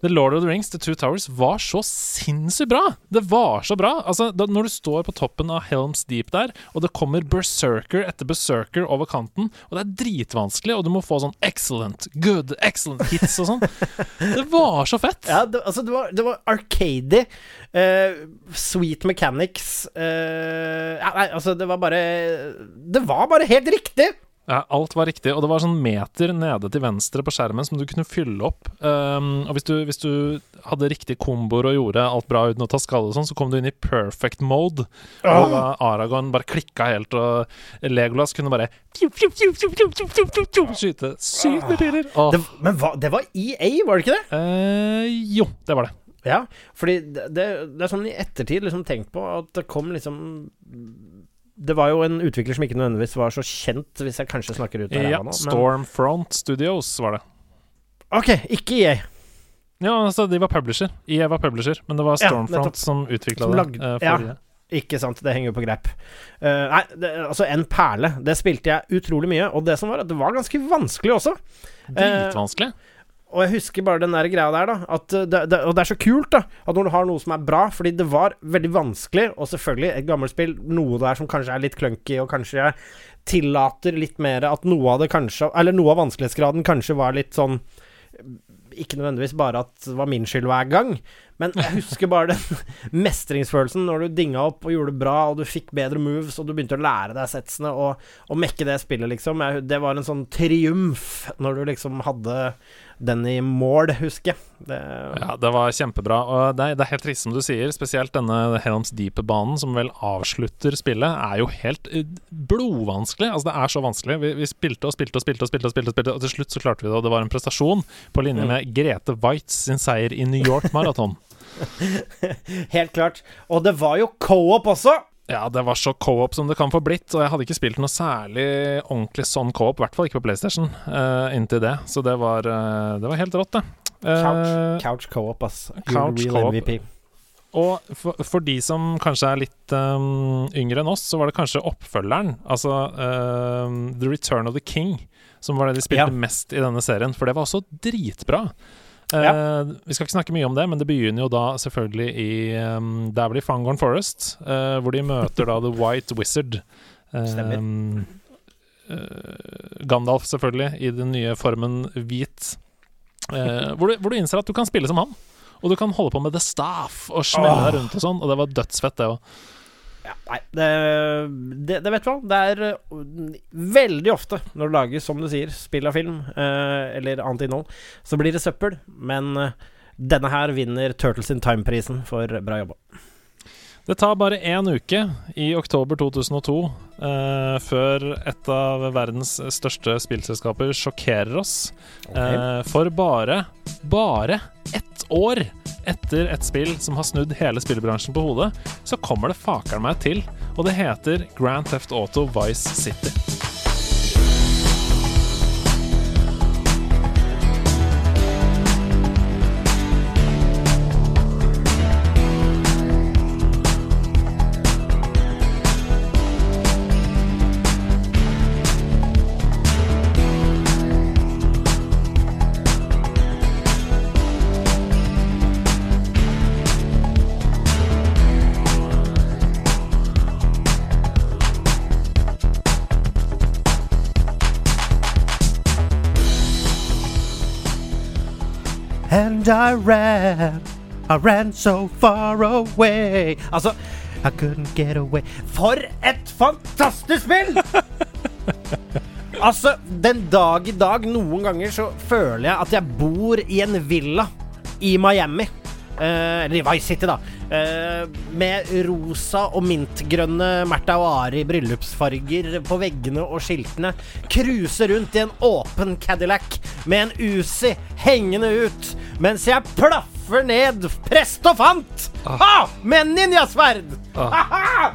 The Lord of the Rings, The Two Towers, var så sinnssykt bra! Det var så bra! Altså, da, Når du står på toppen av Helms Deep der, og det kommer berserker etter berserker over kanten, og det er dritvanskelig, og du må få sånn excellent, good, excellent hits og sånn (laughs) Det var så fett! Ja, det, altså, det var, det var arcady. Uh, sweet mechanics uh, ja, Nei, altså, det var bare Det var bare helt riktig! Ja, alt var riktig, og det var sånn meter nede til venstre på skjermen som du kunne fylle opp. Um, og hvis du, hvis du hadde riktige komboer og gjorde alt bra uten å ta skade og sånn, så kom du inn i perfect mode. Og da Aragon bare klikka helt, og Legolas kunne bare skyte sykt med piler. Åh. Det, men hva, det var EA, var det ikke det? Uh, jo, det var det. Ja, fordi det, det, det er sånn i ettertid liksom tenkt på at det kom liksom Det var jo en utvikler som ikke nødvendigvis var så kjent, hvis jeg kanskje snakker ut av Ja, ræva nå. Stormfront Studios var det. ok, ikke EA. Ja, altså, de var publisher. EA var publisher, men det var Stormfront ja, som utvikla det. eh, ja. Ikke sant, det henger jo på grep. Uh, nei, det, altså en perle. Det spilte jeg utrolig mye, og det som var at det var ganske vanskelig også. Dritvanskelig. Og jeg husker bare den der greia der, da. Eh, det, det, og det er så kult, da. At når du har noe som er bra, fordi det var veldig vanskelig, og selvfølgelig et gammelt spill, noe der som kanskje er litt clunky, og kanskje tillater litt mer at noe av det kanskje Eller noe av vanskelighetsgraden kanskje var litt sånn ikke nødvendigvis bare at det var min skyld hver gang, men jeg husker bare den (laughs) mestringsfølelsen når du dinga opp og gjorde det bra, og du fikk bedre moves, og du begynte å lære deg setsene og, og mekke det spillet, liksom. Jeg, det var en sånn triumf når du liksom hadde den i mål, husker jeg. Det, Ja, det var kjempebra. Og det det er helt trist som du sier, spesielt denne Helms Deep-banen, som vel avslutter spillet, er jo helt eh, blodvanskelig. Altså, det er så vanskelig. Vi, vi spilte og spilte og spilte og spilte, og spilte, og spilte, og til slutt så klarte vi det, og det var en prestasjon på linje Mm. med Grete Waitz sin seier i New York Marathon. (laughs) helt klart. Og det var jo co-op også! Ja, det var så co-op som det kan få blitt, og jeg hadde ikke spilt noe særlig ordentlig sånn co-op, i hvert fall ikke på PlayStation, uh, inntil det. Så det var, uh, det var helt rått, det. Uh, Couch, couch co-op, ass. Couch real. MVP. Og for, for de som kanskje er litt um, yngre enn oss, så var det kanskje oppfølgeren, altså The Return of the King, som var det de spilte Ja. mest i denne serien. For det var også dritbra. Ja. Eh, vi skal ikke snakke mye om det, men det begynner jo da selvfølgelig i um, Der blir Fangorn Forest, uh, hvor de møter da The White Wizard. Uh, Gandalf, selvfølgelig, i den nye formen hvit. Hvor, du, hvor du innser at du kan spille som han. Og du kan holde på med the staff og smelle deg rundt og sånn, og det var dødsfett, det òg. Nei, det, det, det vet du hva. Det er uh, veldig ofte når det lages, som du sier, spill av film eh, eller annet innhold, så blir det søppel. Men eh, denne her vinner Turtles in Time-prisen for bra jobba. Det tar bare én uke, i oktober 2002, eh, før et av verdens største spillselskaper sjokkerer oss. Eh, for bare, bare ett år etter et spill som har snudd hele spillbransjen på hodet, så kommer det fakeren meg til, og det heter Grand Theft Auto Vice City. And I ran, I ran so far away Altså, I couldn't get away For et fantastisk spill! (laughs) altså, den dag i dag, noen ganger så føler jeg at jeg bor i en villa i Miami. Eh, eller i Vice City, da. Eh, med rosa og mintgrønne Märtha og Ari bryllupsfarger på veggene og skiltene. Cruise rundt i en åpen Cadillac med en Uzi hengende ut mens jeg plaffer ned prest og fant! Ha! Med ninjasverd! Ha-ha!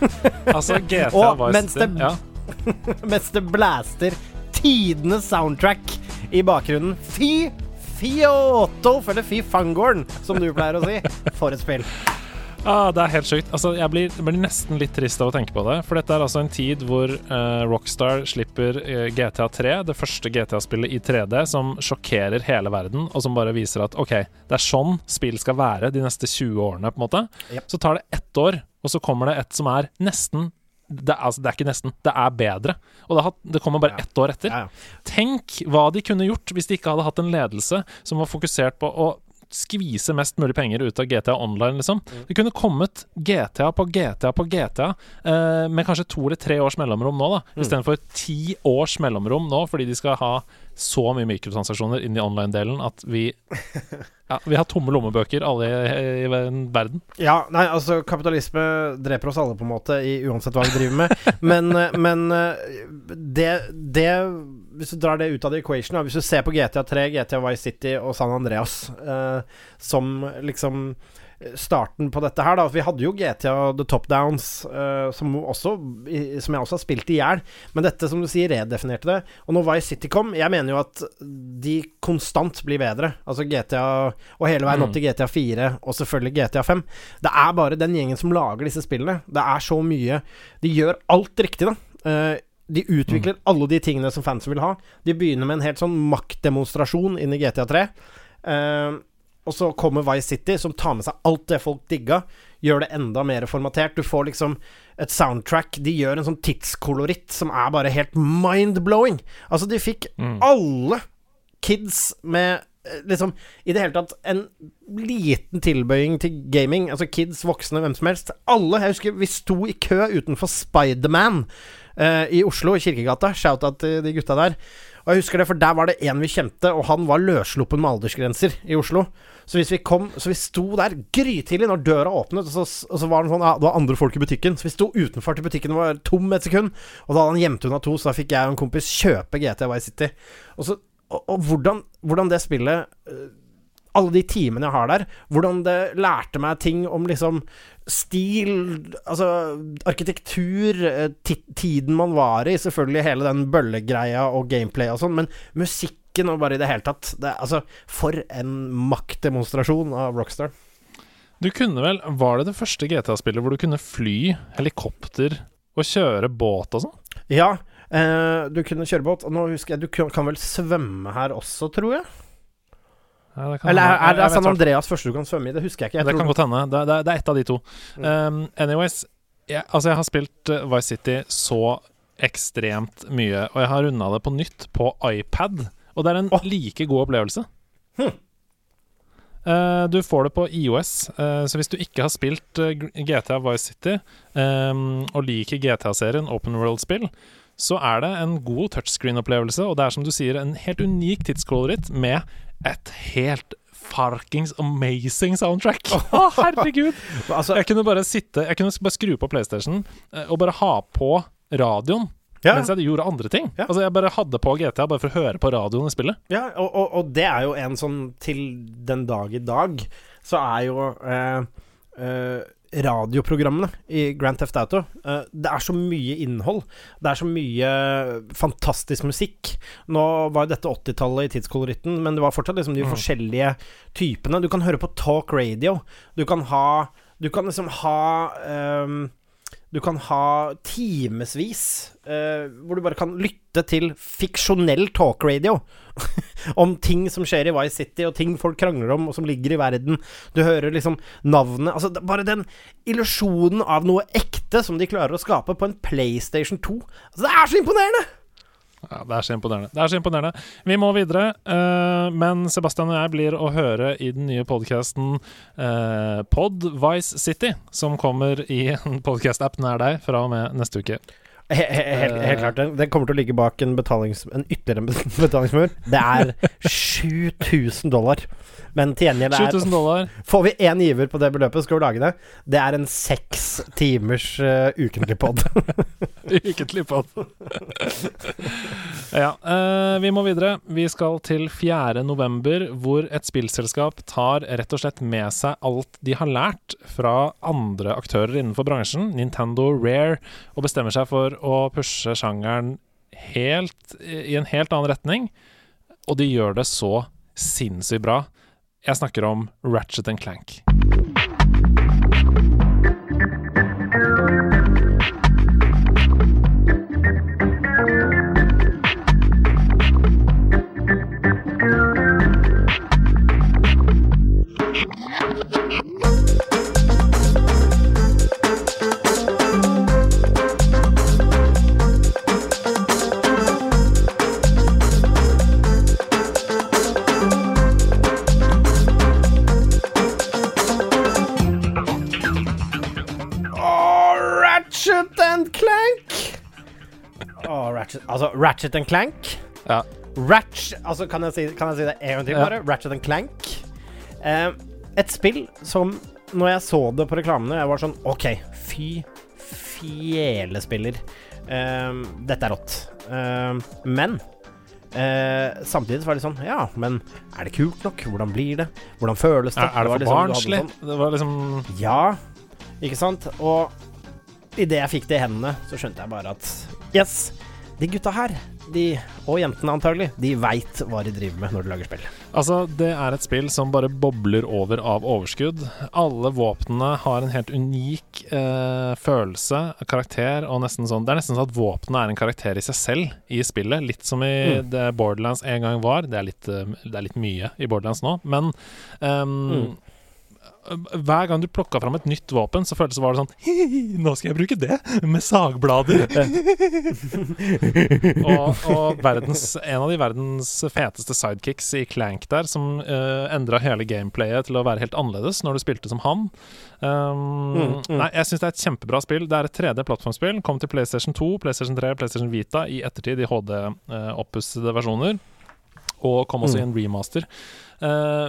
(laughs) Altså, GTA Og Vice mens det- ja. (laughs) mens det blaster tidenes soundtrack i bakgrunnen. Fy fioto, eller fy fangorn, som du pleier å si. For et spill. Ah, det er helt sjukt. Altså, jeg blir, blir nesten litt trist av å tenke på det. For dette er altså en tid hvor uh, Rockstar slipper uh, GTA 3, det første GTA-spillet i 3D, som sjokkerer hele verden, og som bare viser at OK, det er sånn spill skal være de neste 20 årene, på en måte. Yep. Så tar det ett år, og så kommer det et som er nesten det, er- altså, det er ikke nesten, det er bedre. Og det, har, det kommer bare Ja. ett år etter. Ja, ja. Tenk hva de kunne gjort hvis de ikke hadde hatt en ledelse som var fokusert på å skvise mest mulig penger ut av GTA Online, liksom. Mm. Det kunne kommet GTA på GTA på GTA eh, med kanskje to eller tre års mellomrom nå, da. Mm. Istedenfor ti års mellomrom nå, fordi de skal ha så mye mikrotransaksjoner inn i online-delen at vi (laughs) Ja, vi har tomme lommebøker, alle i, i verden. Ja, nei, altså kapitalisme dreper oss alle, på en måte, i uansett hva vi driver med. men, eh, men eh, det, det Hvis du drar det ut av the equation, da, hvis du ser på GTA 3, GTA Vice City og San Andreas eh, som liksom starten på dette her, da. Vi hadde jo GTA The Top Downs, eh, som, også, som jeg også har spilt i hjel. Men dette, som du sier, redefinerte det. Og når Vice City kom Jeg mener jo at de konstant blir bedre. Altså GTA Og hele veien opp Mm. til GTA 4, og selvfølgelig GTA 5. Det er bare den gjengen som lager disse spillene. Det er så mye De gjør alt riktig, da. Eh, de utvikler alle de tingene som fansen vil ha. De begynner med en helt sånn maktdemonstrasjon inn i GTA 3. Uh, og så kommer Vice City, som tar med seg alt det folk digga. Gjør det enda mer formatert. Du får liksom et soundtrack. De gjør en sånn tidskoloritt som er bare helt mind-blowing. Altså, de fikk Mm. alle kids med eh, liksom I det hele tatt en liten tilbøying til gaming. Altså kids, voksne, hvem som helst. Alle. Jeg husker vi sto i kø utenfor Spiderman i Oslo, i Kirkegata. Shout-out til de gutta der. Og jeg husker det, for der var det en vi kjente, og han var løssluppen med aldersgrenser i Oslo. Så hvis vi kom Så vi sto der grytidlig når døra åpnet, og så, og så var det sånn Ja, det var andre folk i butikken. Så vi sto utenfor til butikken var tom et sekund, og da hadde han gjemt unna to, så da fikk jeg og en kompis kjøpe GTA Vice City. Og, så, og, og hvordan, hvordan det spillet øh, alle de timene jeg har der, hvordan det lærte meg ting om liksom stil, altså arkitektur, eh, tiden man var i, selvfølgelig hele den bøllegreia og gameplay og sånn, men musikken og bare i det hele tatt det, Altså, for en maktdemonstrasjon av Rockstar. Du kunne vel Var det det første GTA-spillet hvor du kunne fly helikopter og kjøre båt og sånn? Ja, eh, du kunne kjøre båt, og nå husker jeg Du kan, kan vel svømme her også, tror jeg? Ja, Eller er, er det San Andreas første du kan svømme i? Det husker jeg ikke. Jeg det kan godt hende. Det, det, det er ett av de to. Mm. Um, anyways, jeg, altså jeg har spilt uh, Vice City så ekstremt mye, og jeg har runda det på nytt på iPad, og det er en oh. like god opplevelse. Hm. Uh, du får det på IOS, uh, så hvis du ikke har spilt uh, GTA Vice City um, og liker GTA-serien Open World-spill, så er det en god touchscreen-opplevelse, og det er som du sier, en helt unik tidskoloritt med et helt farkings amazing soundtrack. Å, (laughs) herregud! Altså, Jeg kunne bare sitte Jeg kunne bare skru på PlayStation eh, og bare ha på radioen ja, mens jeg gjorde andre ting. Ja. Altså Jeg bare hadde på GTA bare for å høre på radioen i spillet. ja og, og, og det er jo en sånn Til den dag i dag så er jo eh, eh, radioprogrammene i Grand Theft Auto eh, Det er så mye innhold. Det er så mye fantastisk musikk. Nå var jo dette 80-tallet i tidskoloritten, men det var fortsatt liksom de Mm. forskjellige typene. Du kan høre på talk radio. Du kan ha Du kan liksom ha ehm, du kan ha timevis uh, hvor du bare kan lytte til fiksjonell talkradio (laughs) om ting som skjer i Vice City, og ting folk krangler om, og som ligger i verden. Du hører liksom navnet Altså, bare den illusjonen av noe ekte som de klarer å skape på en PlayStation 2. Altså, det er så imponerende! Ja, Det er så imponerende. Det er så imponerende. Vi må videre, uh, men Sebastian og jeg blir å høre i den nye podkasten uh, Pod Vice City, som kommer i en podkast-app nær deg fra og med neste uke. He he helt, Eh. helt klart. Den, den kommer til å ligge bak en, betalings, en ytterligere (laughs) betalingsmur. Det er 7000 dollar. Men til gjengjeld er 7000 dollar. Får vi én giver på det beløpet, skal vi lage det. Det er en seks timers uh, ukentlig pod. (laughs) Ukentlig pod. ja, Uh, vi må videre. Vi skal til 4. november, hvor et spillselskap tar rett og slett med seg alt de har lært fra andre aktører innenfor bransjen, Nintendo Rare, og bestemmer seg for å pushe sjangeren helt i en helt annen retning. Og de gjør det så sinnssykt bra. Jeg snakker om Ratchet and Clank. Ratchet, and Clank. Ja. Ratch Altså, kan jeg si, kan jeg si det en gang til, Ja. bare? Ratchet and Clank. Eh, et spill som Når jeg så det på reklamene, jeg var sånn OK, fy fjelespiller. Eh, dette er rått. Eh, men eh, samtidig så var det sånn Ja, men er det kult nok? Hvordan blir det? Hvordan føles det? Er, det var for liksom- barnslig? sånn- Det var liksom ja, ikke sant? Og idet jeg fikk det i hendene, så skjønte jeg bare at yes, de gutta her, de, og jentene antagelig, de veit hva de driver med når de lager spill. Altså, det er et spill som bare bobler over av overskudd. Alle våpnene har en helt unik eh, følelse, karakter, og nesten sånn Det er nesten sånn at våpenet er en karakter i seg selv i spillet. Litt som i Mm. det Borderlands en gang var. Det er litt, eh, det er litt mye i Borderlands nå, men um, Mm. Hver gang du plukka fram et nytt våpen, så føltes det var det sånn hi, Nå skal jeg bruke det, med sagblader. og og verdens, en av de verdens feteste sidekicks i Clank der, som uh, endra hele gameplayet til å være helt annerledes når du spilte som han. Um, Mm, mm. Nei, jeg syns det er et kjempebra spill. Det er et 3D-plattformspill. Kom til PlayStation 2, PlayStation 3, PlayStation Vita i ettertid i HD-oppussede versjoner. Og kom også i en remaster. Eh,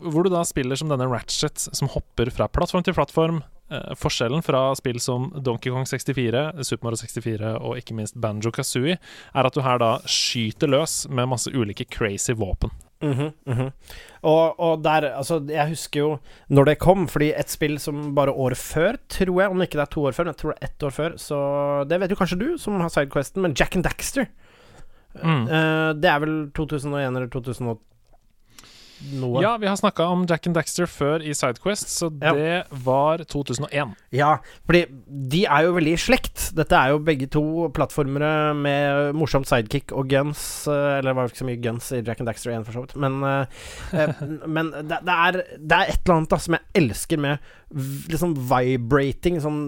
hvor du da spiller som denne Ratchet som hopper fra plattform til plattform. Eh, forskjellen fra spill som Donkey Kong 64, Super Mario 64 og ikke minst Banjo Kazooie, er at du her da skyter løs med masse ulike crazy våpen. Mhm, mhm. Og, og der, altså, jeg husker jo når det kom, fordi et spill som bare året før, tror jeg, om det ikke det er to år før, men jeg tror det er ett år før, så det vet jo kanskje du, som har sidequesten, men Jack and Daxter Mm. eh, Det er vel 2001 eller 2000 noe? Ja, vi har snakka om Jack and Daxter før i Sidequest, så Ja. det var 2001. Ja, fordi de er jo veldig i slekt. Dette er jo begge to plattformere med morsomt sidekick og guns. eh, Eller det var jo ikke så mye guns i Jack and Daxter 1, for så vidt. Men, eh, eh, (laughs) men det, det, er, det er et eller annet da som jeg elsker med liksom vibrating, sånn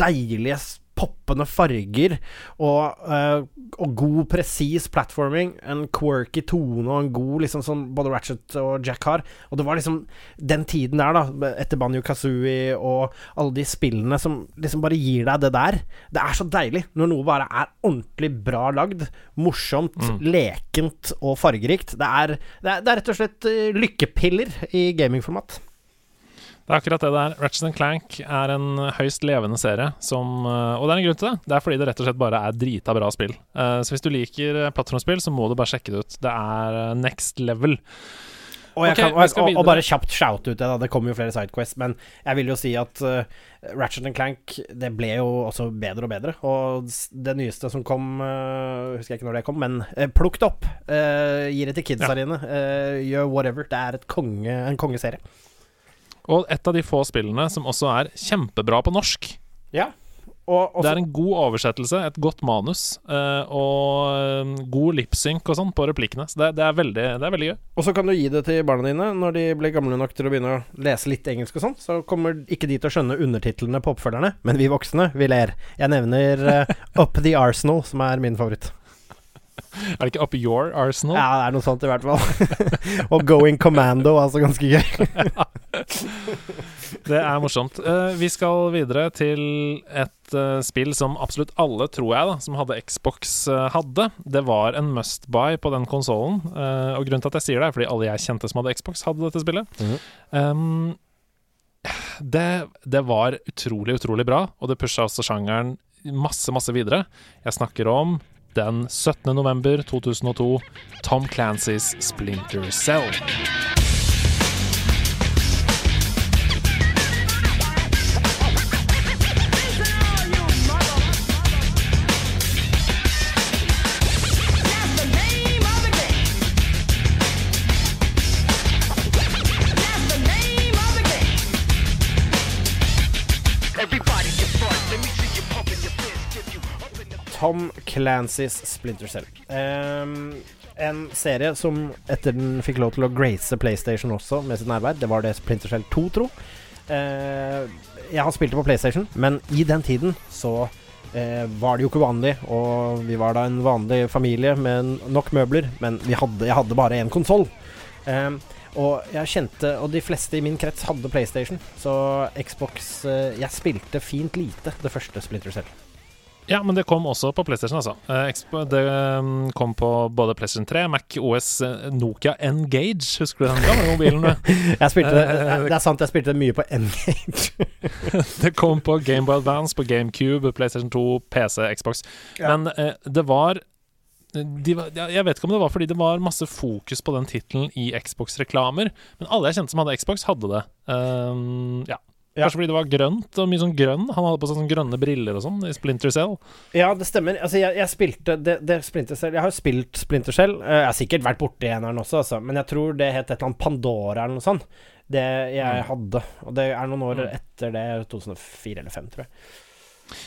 deilige poppende farger og, uh, og god, presis platforming. En quirky tone og en god liksom som både Ratchet og Jack har. Og det var liksom den tiden der, da, etter Banjo Kazooie og alle de spillene som liksom bare gir deg det der. Det er så deilig når noe bare er ordentlig bra lagd. Morsomt, Mm. lekent og fargerikt. Det er, det er, det er rett og slett eh, lykkepiller i gamingformat. Det er akkurat det det er. Ratchet Clank er en høyst levende serie, som, eh, og det er en grunn til det. Det er fordi det rett og slett bare er drita bra spill. Eh, Så hvis du liker eh, plattformspill, så må du bare sjekke det ut. Det er next level. Og, jeg Ok, kan, og, og, og bare kjapt shout ut det, da. Det kommer jo flere Sidequests, men jeg vil jo si at uh, Ratchet Clank Det ble jo også bedre og bedre. Og det nyeste som kom uh, Husker jeg ikke når det kom, men uh, plukk det opp. Uh, gi det til kidsa Ja. dine. Gjør whatever. Det er et konge, en kongeserie. Og et av de få spillene som også er kjempebra på norsk. Ja. Og, og Det er en god oversettelse, et godt manus, eh, og eh, god lipsynk og sånn på replikkene. Så det, det, er veldig, det er veldig gøy. og så kan du gi det til barna dine når de blir gamle nok til å begynne å lese litt engelsk og sånn. Så kommer ikke de til å skjønne undertitlene på oppfølgerne, men vi voksne, vi ler. Jeg nevner uh, Up the Arsenal, som er min favoritt. (laughs) Er det ikke Up Your Arsenal? Ja, det er noe sånt i hvert fall. (laughs) og Going Commando, altså ganske gøy. (laughs) Det er morsomt. Uh, vi skal videre til et uh, spill som absolutt alle, tror jeg, da, som hadde Xbox, uh, hadde. Det var en must buy på den konsollen. og grunnen til at jeg sier det, er fordi alle jeg kjente som hadde Xbox, hadde dette spillet. Mhm. Um, det, det var utrolig, utrolig bra, og det pusha også sjangeren masse, masse videre. Jeg snakker om den 17. november 2002, Tom Clancys Splinter Cell. Tom Clancys Splinter Cell. Um, en serie som etter den fikk lov til å grace PlayStation også med sitt nærvær. Det var det Splinter Cell 2, tro. Uh, jeg har spilt det på PlayStation, men i den tiden så uh, var det jo ikke vanlig, og vi var da en vanlig familie med nok møbler, men hadde, jeg hadde bare én konsoll. Ehm, og jeg kjente Og de fleste i min krets hadde PlayStation, så Xbox eh, Jeg spilte fint lite det første Splinter Cell. Ja, men det kom også på PlayStation, altså. Eh, det um, kom på både PlayStation 3, Mac OS, eh, Nokia Engage. Husker du den gamle mobilen? (laughs) Jeg spilte det, Eh, det er sant, jeg spilte det mye på Engage. (laughs) det kom på Gameboy Advance, på GameCube, PlayStation 2, PC, Xbox. Ja. Men det var de var, Jeg vet ikke om det var fordi det var masse fokus på den tittelen i Xbox-reklamer, men alle jeg kjente som hadde Xbox, hadde det. Um, ja. Ja. Kanskje fordi det var grønt og mye sånn grønn. Han hadde på seg sånne grønne briller og sånn i Splinter Cell. Ja, det stemmer. Altså, jeg, jeg spilte det, det Splinter Cell Jeg har jo spilt Splinter Cell. Eh, Jeg har sikkert vært borti eneren også, altså. Men jeg tror det het et eller annet Pandora eller noe sånt. Det jeg hadde. Og det er noen år Mm. etter det. 2004 eller 2005, tror jeg.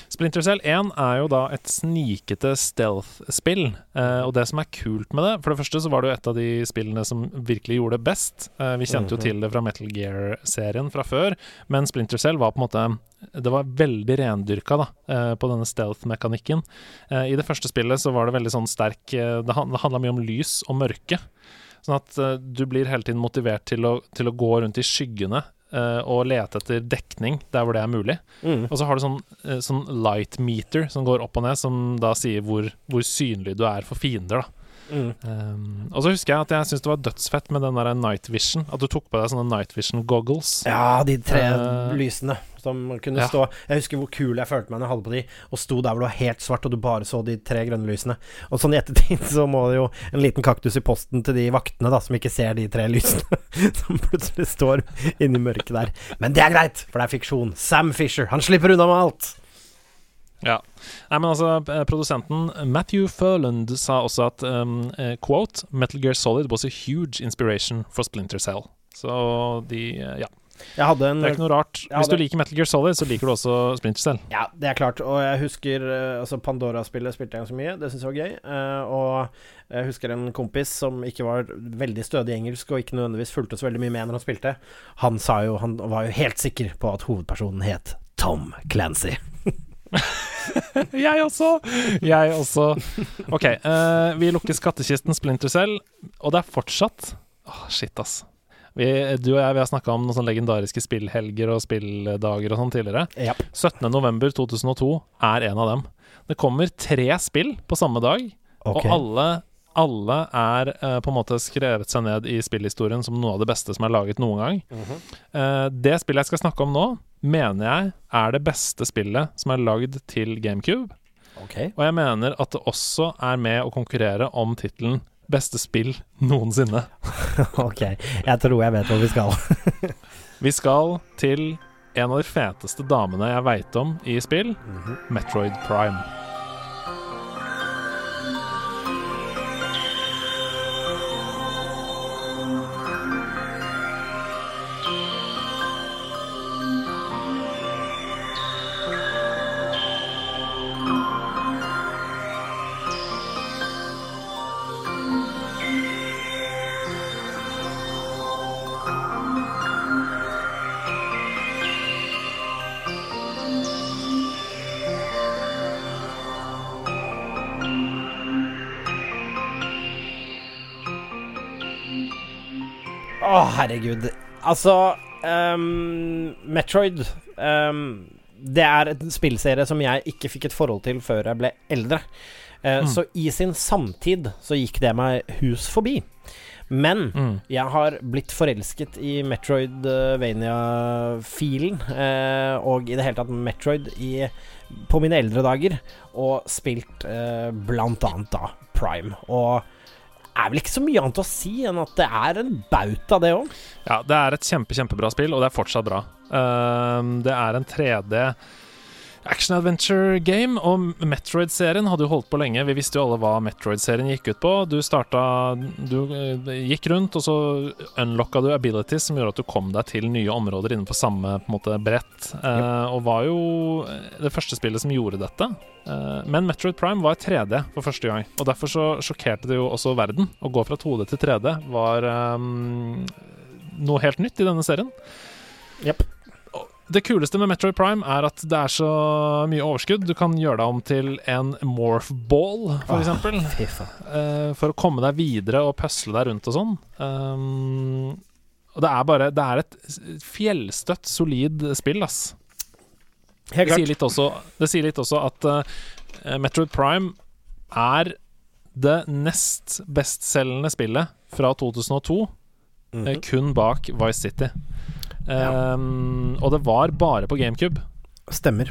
Splinter Cell 1 er jo da et snikete stealth-spill. Eh, og det som er kult med det For det første så var det jo et av de spillene som virkelig gjorde det best. Eh, vi kjente jo Mhm. til det fra Metal Gear-serien fra før, men Splinter Cell var på en måte Det var veldig rendyrka da, eh, på denne stealth-mekanikken. Eh, I det første spillet så var det veldig sånn sterk eh, Det, han- handla mye om lys og mørke. Sånn at du blir hele tiden motivert til å, til å gå rundt i skyggene og lete etter dekning der hvor det er mulig. Mm. Og så har du sånn, eh, sånn light meter som går opp og ned, som da sier hvor, hvor synlig du er for fiender. da Mm. Um, og så husker jeg at jeg syntes det var dødsfett med den der night vision. At du tok på deg sånne night vision goggles. Ja, de tre uh, lysene som kunne ja. stå Jeg husker hvor kul jeg følte meg når jeg hadde på de, og sto der hvor det var helt svart, og du bare så de tre grønne lysene. Og sånn i ettertid (laughs) så må det jo en liten kaktus i posten til de vaktene, da, som ikke ser de tre lysene. (laughs) som plutselig står inni mørket der. Men det er greit, for det er fiksjon. Sam Fisher, han slipper unna med alt. Ja. Nei, men altså, eh, produsenten Matthew Furland sa også at um, quote Metal Gear Solid was a huge inspiration for Splinter Cell. Så de eh, Ja. En Det er ikke noe rart. Hvis du liker Metal Gear Solid, så liker du også Splinter Cell. Ja, det er klart. Og jeg husker Altså, Pandora-spillet spilte jeg ganske mye. Det syns jeg var gøy. Og jeg husker en kompis som ikke var veldig stødig i engelsk, og ikke nødvendigvis fulgte så veldig mye med når han spilte. Han sa jo Han var jo helt sikker på at hovedpersonen het Tom Clancy. (laughs) (laughs) Jeg også! Jeg også. OK, uh, vi lukker skattkisten Splinter Cell, og det er fortsatt Åh, Shit, ass. Vi, du og jeg vi har snakka om noen sånne legendariske spillhelger og spilldager og sånn tidligere. Yep. 17.11.2002 er en av dem. Det kommer tre spill på samme dag, okay. og alle, alle er eh, på en måte skrevet seg ned i spillhistorien som noe av det beste som er laget noen gang. Mhm. Eh, det spillet jeg skal snakke om nå, mener jeg er det beste spillet som er lagd til GameCube. Okay. Og jeg mener at det også er med å konkurrere om tittelen Beste spill noensinne. (laughs) ok. Jeg tror jeg vet hvor vi skal. (laughs) Vi skal til en av de feteste damene jeg veit om i spill, Metroid Prime. Herregud. Altså um, Metroid um, Det er en spillserie som jeg ikke fikk et forhold til før jeg ble eldre. Uh, Mm. Så i sin samtid så gikk det meg hus forbi. Men Mm. jeg har blitt forelsket i Metroidvania-filen, eh, og i det hele tatt Metroid i, på mine eldre dager, og spilt eh, blant annet da Prime. Og er vel ikke så mye annet å si enn at det er en bauta, det òg. Ja, det er et kjempe, kjempebra spill, og det er fortsatt bra. Uh, det er en 3D action-adventure game, og Metroid-serien hadde jo holdt på lenge. Vi visste jo alle hva Metroid-serien gikk ut på. Du starta Du eh, gikk rundt, og så unlocka du abilities som gjorde at du kom deg til nye områder innenfor samme på en måte, brett, eh, og var jo det første spillet som gjorde dette. Eh, men Metroid Prime var 3D for første gang, og derfor så sjokkerte det jo også verden. Å gå fra 2D til 3D var ehm, noe helt nytt i denne serien. Yep. Det kuleste med Metroid Prime er at det er så mye overskudd. Du kan gjøre deg om til en morph ball, for Ah, eksempel. Eh, for å komme deg videre og pøsle deg rundt og sånn. Um, og det er bare Det er et fjellstøtt, solid spill, ass. Helt Det sier litt også, det sier litt også at eh, Metroid Prime er det nest bestselgende spillet fra 2002, eh, Mhm. kun bak Vice City. Um, og det var bare på GameCube. Stemmer.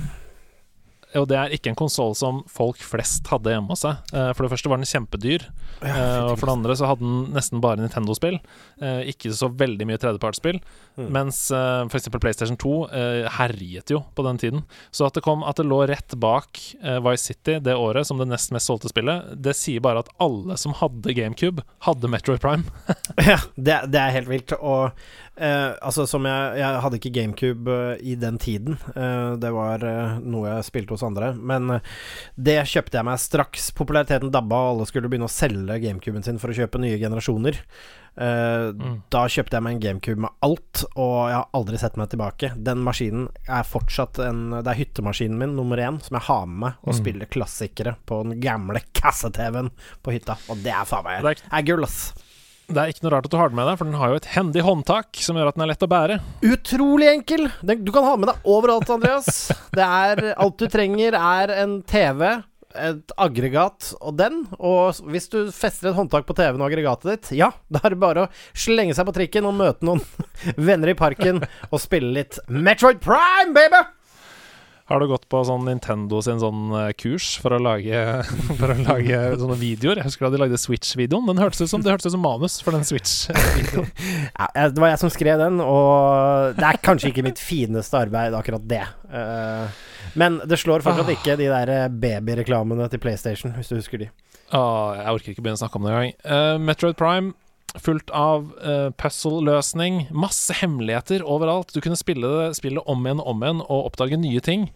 Og det er ikke en konsoll som folk flest hadde hjemme hos seg. Eh, for det første var den kjempedyr. Eh, og for det andre så hadde den nesten bare Nintendo-spill. Eh, ikke så veldig mye tredjepartsspill. Mm. Mens uh, f.eks. PlayStation 2 uh, herjet jo på den tiden. Så at det, kom, at det lå rett bak uh, Vice City det året som det nest mest solgte spillet, det sier bare at alle som hadde GameCube, hadde Metroid Prime. (laughs) Ja, det, det er helt vilt. Og uh, altså, som jeg Jeg hadde ikke GameCube eh, i den tiden. Eh, det var eh, noe jeg spilte hos andre. Men eh, det kjøpte jeg meg straks populariteten dabba, og alle skulle begynne å selge GameCuben sin for å kjøpe nye generasjoner. Eh, Mm. Da kjøpte jeg meg en GameCube med alt, og jeg har aldri sett meg tilbake. Den maskinen er fortsatt en Det er hyttemaskinen min nummer én, som jeg har med meg og Mm. spiller klassikere på den gamle kasse-TV-en på hytta. Og det er faen meg er gull, ass. det er ikke noe rart at du har den med deg, for den har jo et hendig håndtak som gjør at den er lett å bære. Utrolig enkel! Den, du kan ha med deg overalt, Andreas. Det er Alt du trenger, er en TV, et aggregat og den. Og hvis du fester et håndtak på TV-en og aggregatet ditt, ja, (laughs) da er det bare å slenge seg på trikken og møte noen (laughs) venner i parken og spille litt Metroid Prime, baby! Har du gått på sånn Nintendo sin sånn eh, kurs for å lage, (laughs) for å lage sånne videoer? Jeg husker da de lagde Switch-videoen. Den hørtes ut som, det hørtes ut som manus for den Switch-videoen. Ja, det var jeg som skrev den, og det er kanskje ikke mitt fineste arbeid, akkurat det. Eh, men det slår fortsatt ikke de der eh, babyreklamene til PlayStation, hvis du husker de. Åh, jeg orker ikke begynne å snakke om det engang. Uh, Metroid Prime, fullt av uh, puzzle-løsning. Masse hemmeligheter overalt. Du kunne spille det, spillet om igjen og om igjen og oppdage nye ting.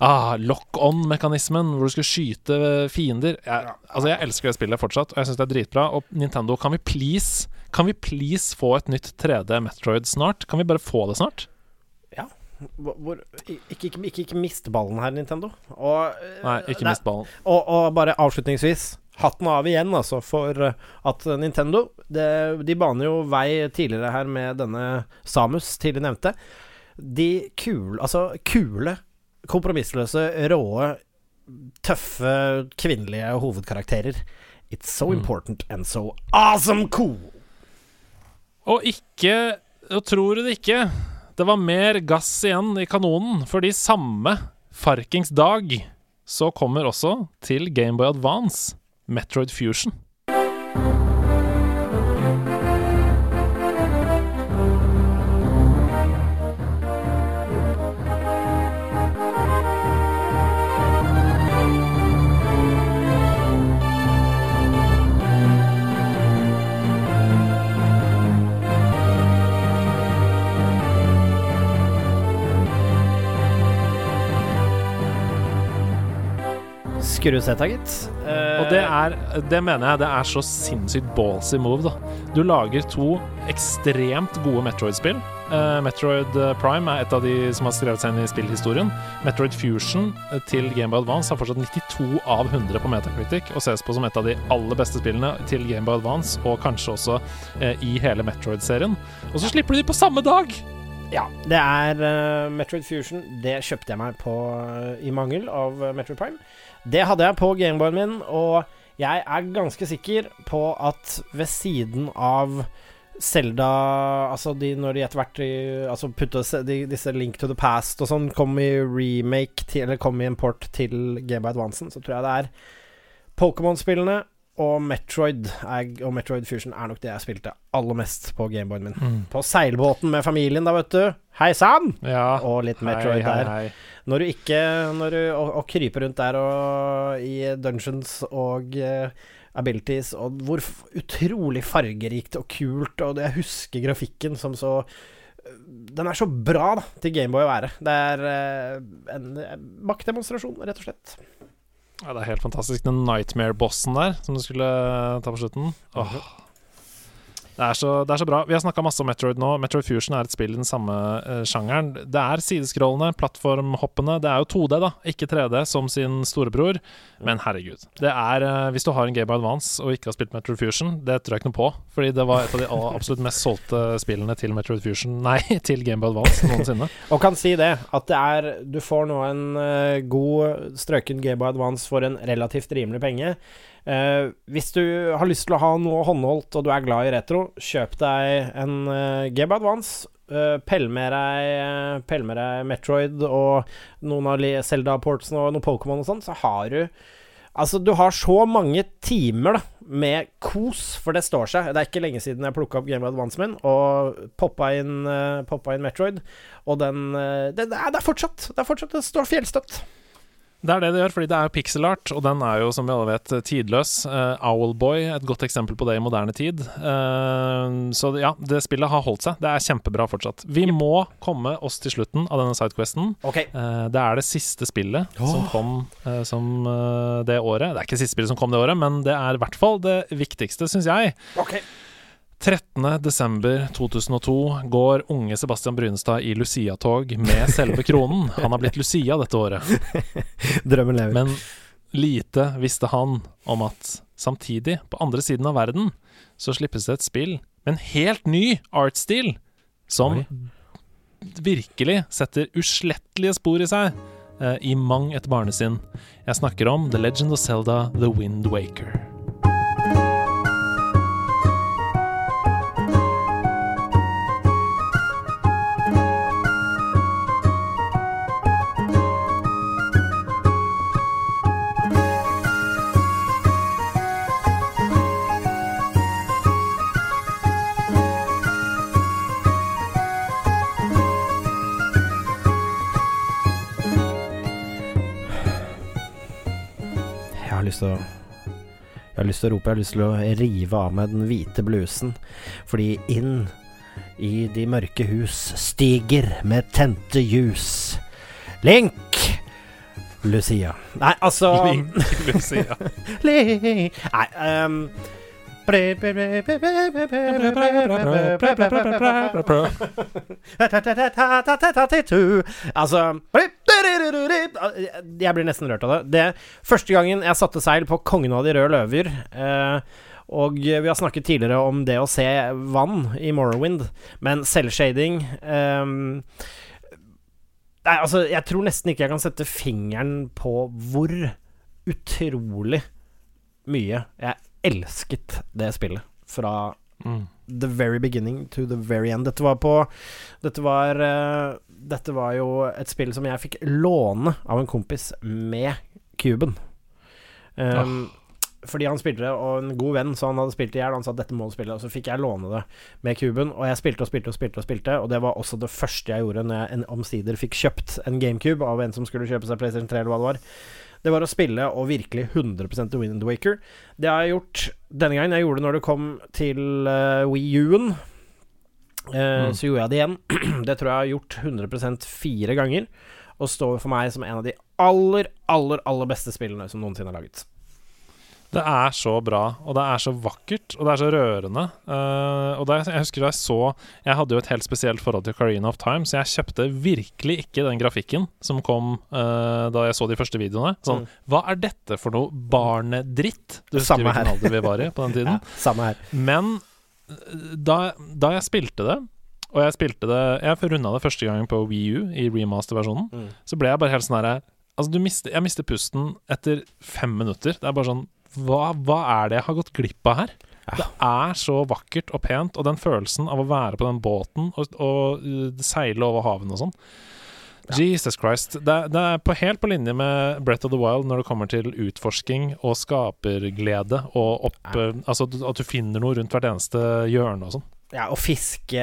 Ah, Lock-on-mekanismen, hvor du skulle skyte fiender. Jeg, altså, jeg elsker det spillet fortsatt, og jeg syns det er dritbra. Og Nintendo, kan vi please Kan vi please få et nytt 3D Metroid snart? Kan vi bare få det snart? Hvor, ikke, ikke, ikke, ikke mist ballen her, Nintendo. Og, eh, Nei, ikke mist ballen. Og, og bare avslutningsvis, hatten av igjen, altså, for eh, at Nintendo det, De baner jo vei tidligere her med denne Samus, tidlig nevnte. De kule, altså kule, kompromissløse, råe, tøffe kvinnelige hovedkarakterer. It's so Mm. important and so awesome cool! Og ikke Og tror du det ikke? Det var mer gass igjen i kanonen, fordi samme farkings dag så kommer også til Gameboy Advance Metroid Fusion. Skrusetta, gitt. Uh, Og det er Det mener jeg det er så sinnssykt ballsy move, da. Du lager to ekstremt gode Metroid-spill. Uh, Metroid eh, Prime er et av de som har skrevet seg inn i spillhistorien. Metroid Fusion eh, til Gameboy Advance har fortsatt 92 av 100 på Metacritic og ses på som et av de aller beste spillene til Gameboy Advance, og kanskje også uh, i hele Metroid-serien. Og så slipper du de på samme dag! Ja, det er uh, Metroid Fusion. Det kjøpte jeg meg på i mangel av Metroid Prime. Det hadde jeg på Gameboyen min, og jeg er ganske sikker på at ved siden av Zelda Altså de, når de etter hvert Altså putte de, disse Link to the Past og sånn kom i remake til, Eller kom i import til Gameboy Advancen, så tror jeg det er Pokémon-spillene og Metroid er, og Metroid Fusion er nok det jeg spilte aller mest på Gameboyen min. På seilbåten med familien, da, vet du. Hei sann! Ja. Og litt Metroid hei, hei, der. Når du ikke når du, og, og kryper rundt der og i dungeons og uh, abilities, og hvor utrolig fargerikt og kult, og jeg husker grafikken som så Den er så bra, da, til Gameboy å være. Det er eh, en eh, maktdemonstrasjon, rett og slett. Ja, det er helt fantastisk. Den Nightmare-bossen der, som du skulle ta på slutten. Åh. Det er, så, det er så bra. Vi har snakka masse om Metroid nå. Metroid Fusion er et spill i den samme uh, sjangeren. Det er sideskrollende, plattformhoppende. Det er jo 2D, da, ikke 3D, som sin storebror. Men herregud. Det er uh, Hvis du har en Game of Advance og ikke har spilt Metroid Fusion, det tror jeg ikke noe på. Fordi det var et av de aller- absolutt mest solgte spillene til Metroid Fusion Nei, (laughs) til Game of Advance noensinne. (laughs) Og kan si det, at det er Du får nå en uh, god strøken Game Boy Advance for en relativt rimelig penge. Uh, hvis du har lyst til å ha noe håndholdt og du er glad i retro, kjøp deg en uh, Game Advance. Uh, med deg eh, Pell med deg Metroid og noen av Zelda-portsene og noe Pokémon og sånn, så har du Altså, du har så mange timer da, med kos, for det står seg. Det er ikke lenge siden jeg plukka opp Game of Advance min og poppa inn, uh, poppa inn Metroid, og den uh, det, det, er, det er fortsatt Det er fortsatt Det står fjellstøtt. Det er det det gjør, fordi det er jo pixel art, og den er jo, som vi alle vet, tidløs. Uh, Owlboy, et godt eksempel på det i moderne tid. Uh, så ja, det spillet har holdt seg. Det er kjempebra fortsatt. Vi må komme oss til slutten av denne sidequesten. Okay. Uh, det er det siste spillet som kom som det året. Det er ikke det siste spillet som kom det året, men det er i hvert fall det viktigste, syns jeg. ok 13.12.2002 går unge Sebastian Brynestad i Lucia-tog med selve kronen. Han har blitt Lucia dette året. (laughs) Drømmen lever. Men lite visste han om at samtidig, på andre siden av verden, så slippes det et spill med en helt ny artstil som Oi. virkelig setter uslettelige spor i seg eh, i mang et barnesinn. Jeg snakker om The Legend of Zelda The Wind Waker. Lyst til å Jeg har lyst til å rope, jeg har lyst til å rive av meg den hvite blusen. Fordi inn i de mørke hus stiger med tente ljus Link! Lucia. Nei, altså Link Lucia. Link. Nei um, Altså Jeg blir nesten rørt av det. Det Første gangen jeg satte seil på Kongen av de røde løver eh, og vi har snakket tidligere om det å se vann i Morrowind, men selvshading Nei, altså, jeg tror nesten ikke jeg kan sette fingeren på hvor utrolig mye jeg elsket det spillet fra Mm. the very beginning to the very end. Dette var på Dette var uh, Dette var jo et spill som jeg fikk låne av en kompis med kuben. Um, Fordi han spilte det, og en god venn, så han hadde spilt det i hjel. Han sa dette må du spille, og så fikk jeg låne det med kuben. Og jeg spilte og spilte og spilte, og spilte Og det var også det første jeg gjorde når jeg en, omsider fikk kjøpt en GameCube av en som skulle kjøpe seg PlayStation 3, eller hva det var. Det var å spille og virkelig 100 The Wind Waker. Det har jeg gjort denne gangen. Jeg gjorde det når det kom til uh, Wii U-en. Uh, Mm. Så gjorde jeg det igjen. (clears throat) det tror jeg jeg har gjort 100% fire ganger. Og står for meg som en av de aller, aller, aller beste spillene som noensinne er laget. Det er så bra, og det er så vakkert, og det er så rørende. Uh, og da jeg, husker da jeg så Jeg hadde jo et helt spesielt forhold til Carina of Time, så jeg kjøpte virkelig ikke den grafikken som kom uh, da jeg så de første videoene. Sånn, Mm. hva er dette for noe barnedritt? Du husker Samme hvilken alder vi var i på den tiden. (laughs) Ja, samme her. Men eh, da, da jeg spilte det, og jeg spilte det Jeg runda det første gangen på Wii U i remaster-versjonen, Mm. så ble jeg bare helt sånn herre Altså, du mister, jeg mister pusten etter fem minutter. Det er bare sånn hva, hva er det jeg har gått glipp av her? Det er så vakkert og pent, og den følelsen av å være på den båten og, og uh, seile over havene og sånn. Jesus Christ. Det, det er på, helt på linje med Breath of the Wild når det kommer til utforsking og skaperglede og opp, Ja. eh, Altså at du finner noe rundt hvert eneste hjørne og sånn. Ja, å fiske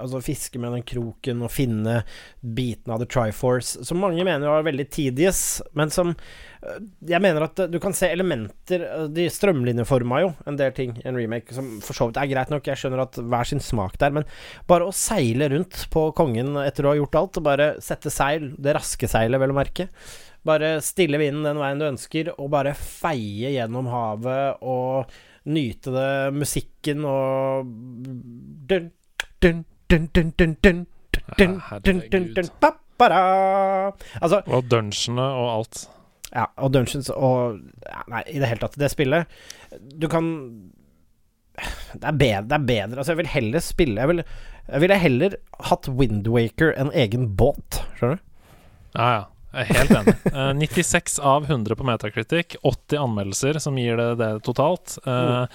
Altså fiske med den kroken og finne bitene av The Triforce, som mange mener var veldig tedious, men som øh, Jeg mener at øh, du kan se elementer øh, De strømlinjeforma jo en del ting i en remake, som for så vidt er greit nok. Jeg skjønner at hver sin smak der, men bare å seile rundt på kongen etter å ha gjort alt, og bare sette seil, det raske seilet, vel å merke, Bare stille vinden den veien du ønsker, og bare feie gjennom havet og nyte det, musikken og dun, dun, dun, dun, dun, dun, dun, dun, dun, dun. Altså, Og dungeonene og alt. ja, og Dungeons og Nei, i det hele tatt, det spillet Du kan Det er bedre, det er bedre. Altså, jeg vil heller spille Jeg, vil, ville heller hatt Windwaker enn egen båt, skjønner du? Ja, ja. Jeg er helt enig. Eh, 96 av 100 på Metacritic, 80 anmeldelser som gir det det totalt. Eh,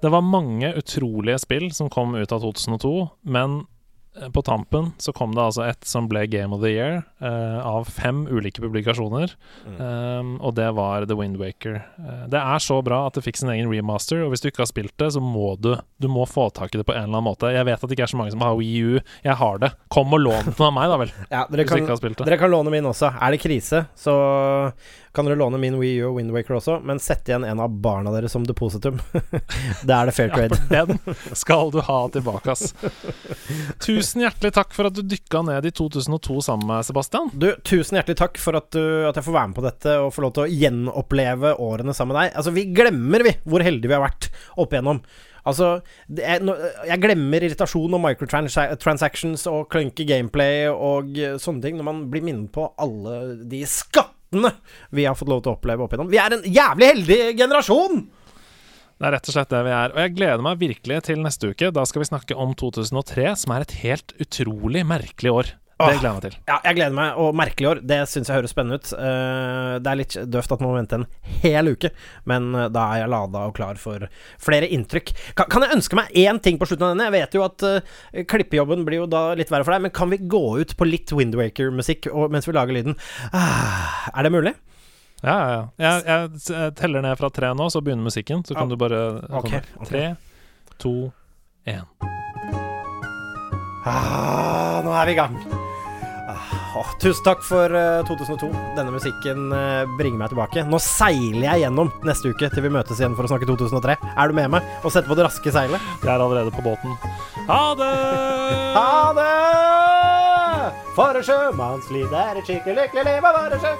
det var mange utrolige spill som kom ut av 2002, men eh, på tampen så kom det altså et som ble Game of the Year, uh, av fem ulike publikasjoner, um, og det var The Wind Waker. Eh, det er så bra at det fikk sin egen remaster, og hvis du ikke har spilt det, så må du Du må få tak i det på en eller annen måte. Jeg vet at det ikke er så mange som har Wii U. Jeg har det. Kom og lån den av meg, da vel, (laughs) Ja, dere kan, dere kan låne min også. Er det krise, så kan dere låne min Wii U og Windwaker også, men sett igjen en av barna deres som depositum. (laughs) det er det fair trade. Ja, den skal du ha tilbake, ass. Tusen hjertelig takk for at du dykka ned i 2002 sammen med Sebastian. Du, tusen hjertelig takk for at, du, at jeg får være med på dette og få lov til å gjenoppleve årene sammen med deg. Altså, vi glemmer, vi, hvor heldige vi har vært opp igjennom. Altså, er, jeg glemmer irritasjon og microtransactions og clunky gameplay og eh, sånne ting når man blir minnet på alle de skattene vi har fått lov til å oppleve opp igjennom. Vi er en jævlig heldig generasjon! Det er rett og slett det vi er. Og jeg gleder meg virkelig til neste uke. Da skal vi snakke om 2003, som er et helt utrolig merkelig år. Det gleder jeg meg til. Ja, jeg gleder meg. Og merkelig år, det syns jeg høres spennende ut. Eh, det er litt døvt at man må vente en hel uke, men eh, da er jeg lada og klar for flere inntrykk. Kan, jeg ønske meg én ting på slutten av denne? Jeg vet jo at eh, klippejobben blir jo da litt verre for deg, men kan vi gå ut på litt Windwaker-musikk mens vi lager lyden? Ah, er det mulig? Ja, ja, ja. Jeg, jeg teller ned fra tre nå, så begynner musikken. Så kan ah, du bare okay, okay. Tre, to, én. Ah, nå er vi i gang. Åh, tusen takk for uh, 2002. Denne musikken uh, bringer meg tilbake. Nå seiler jeg gjennom neste uke til vi møtes igjen for å snakke 2003. Er du med meg? Og setter på det raske seilet? Jeg er allerede på båten. Ha det! (laughs) Ha det! For et sjømannsliv, det er et skikkelig lykkelig liv å være sjø.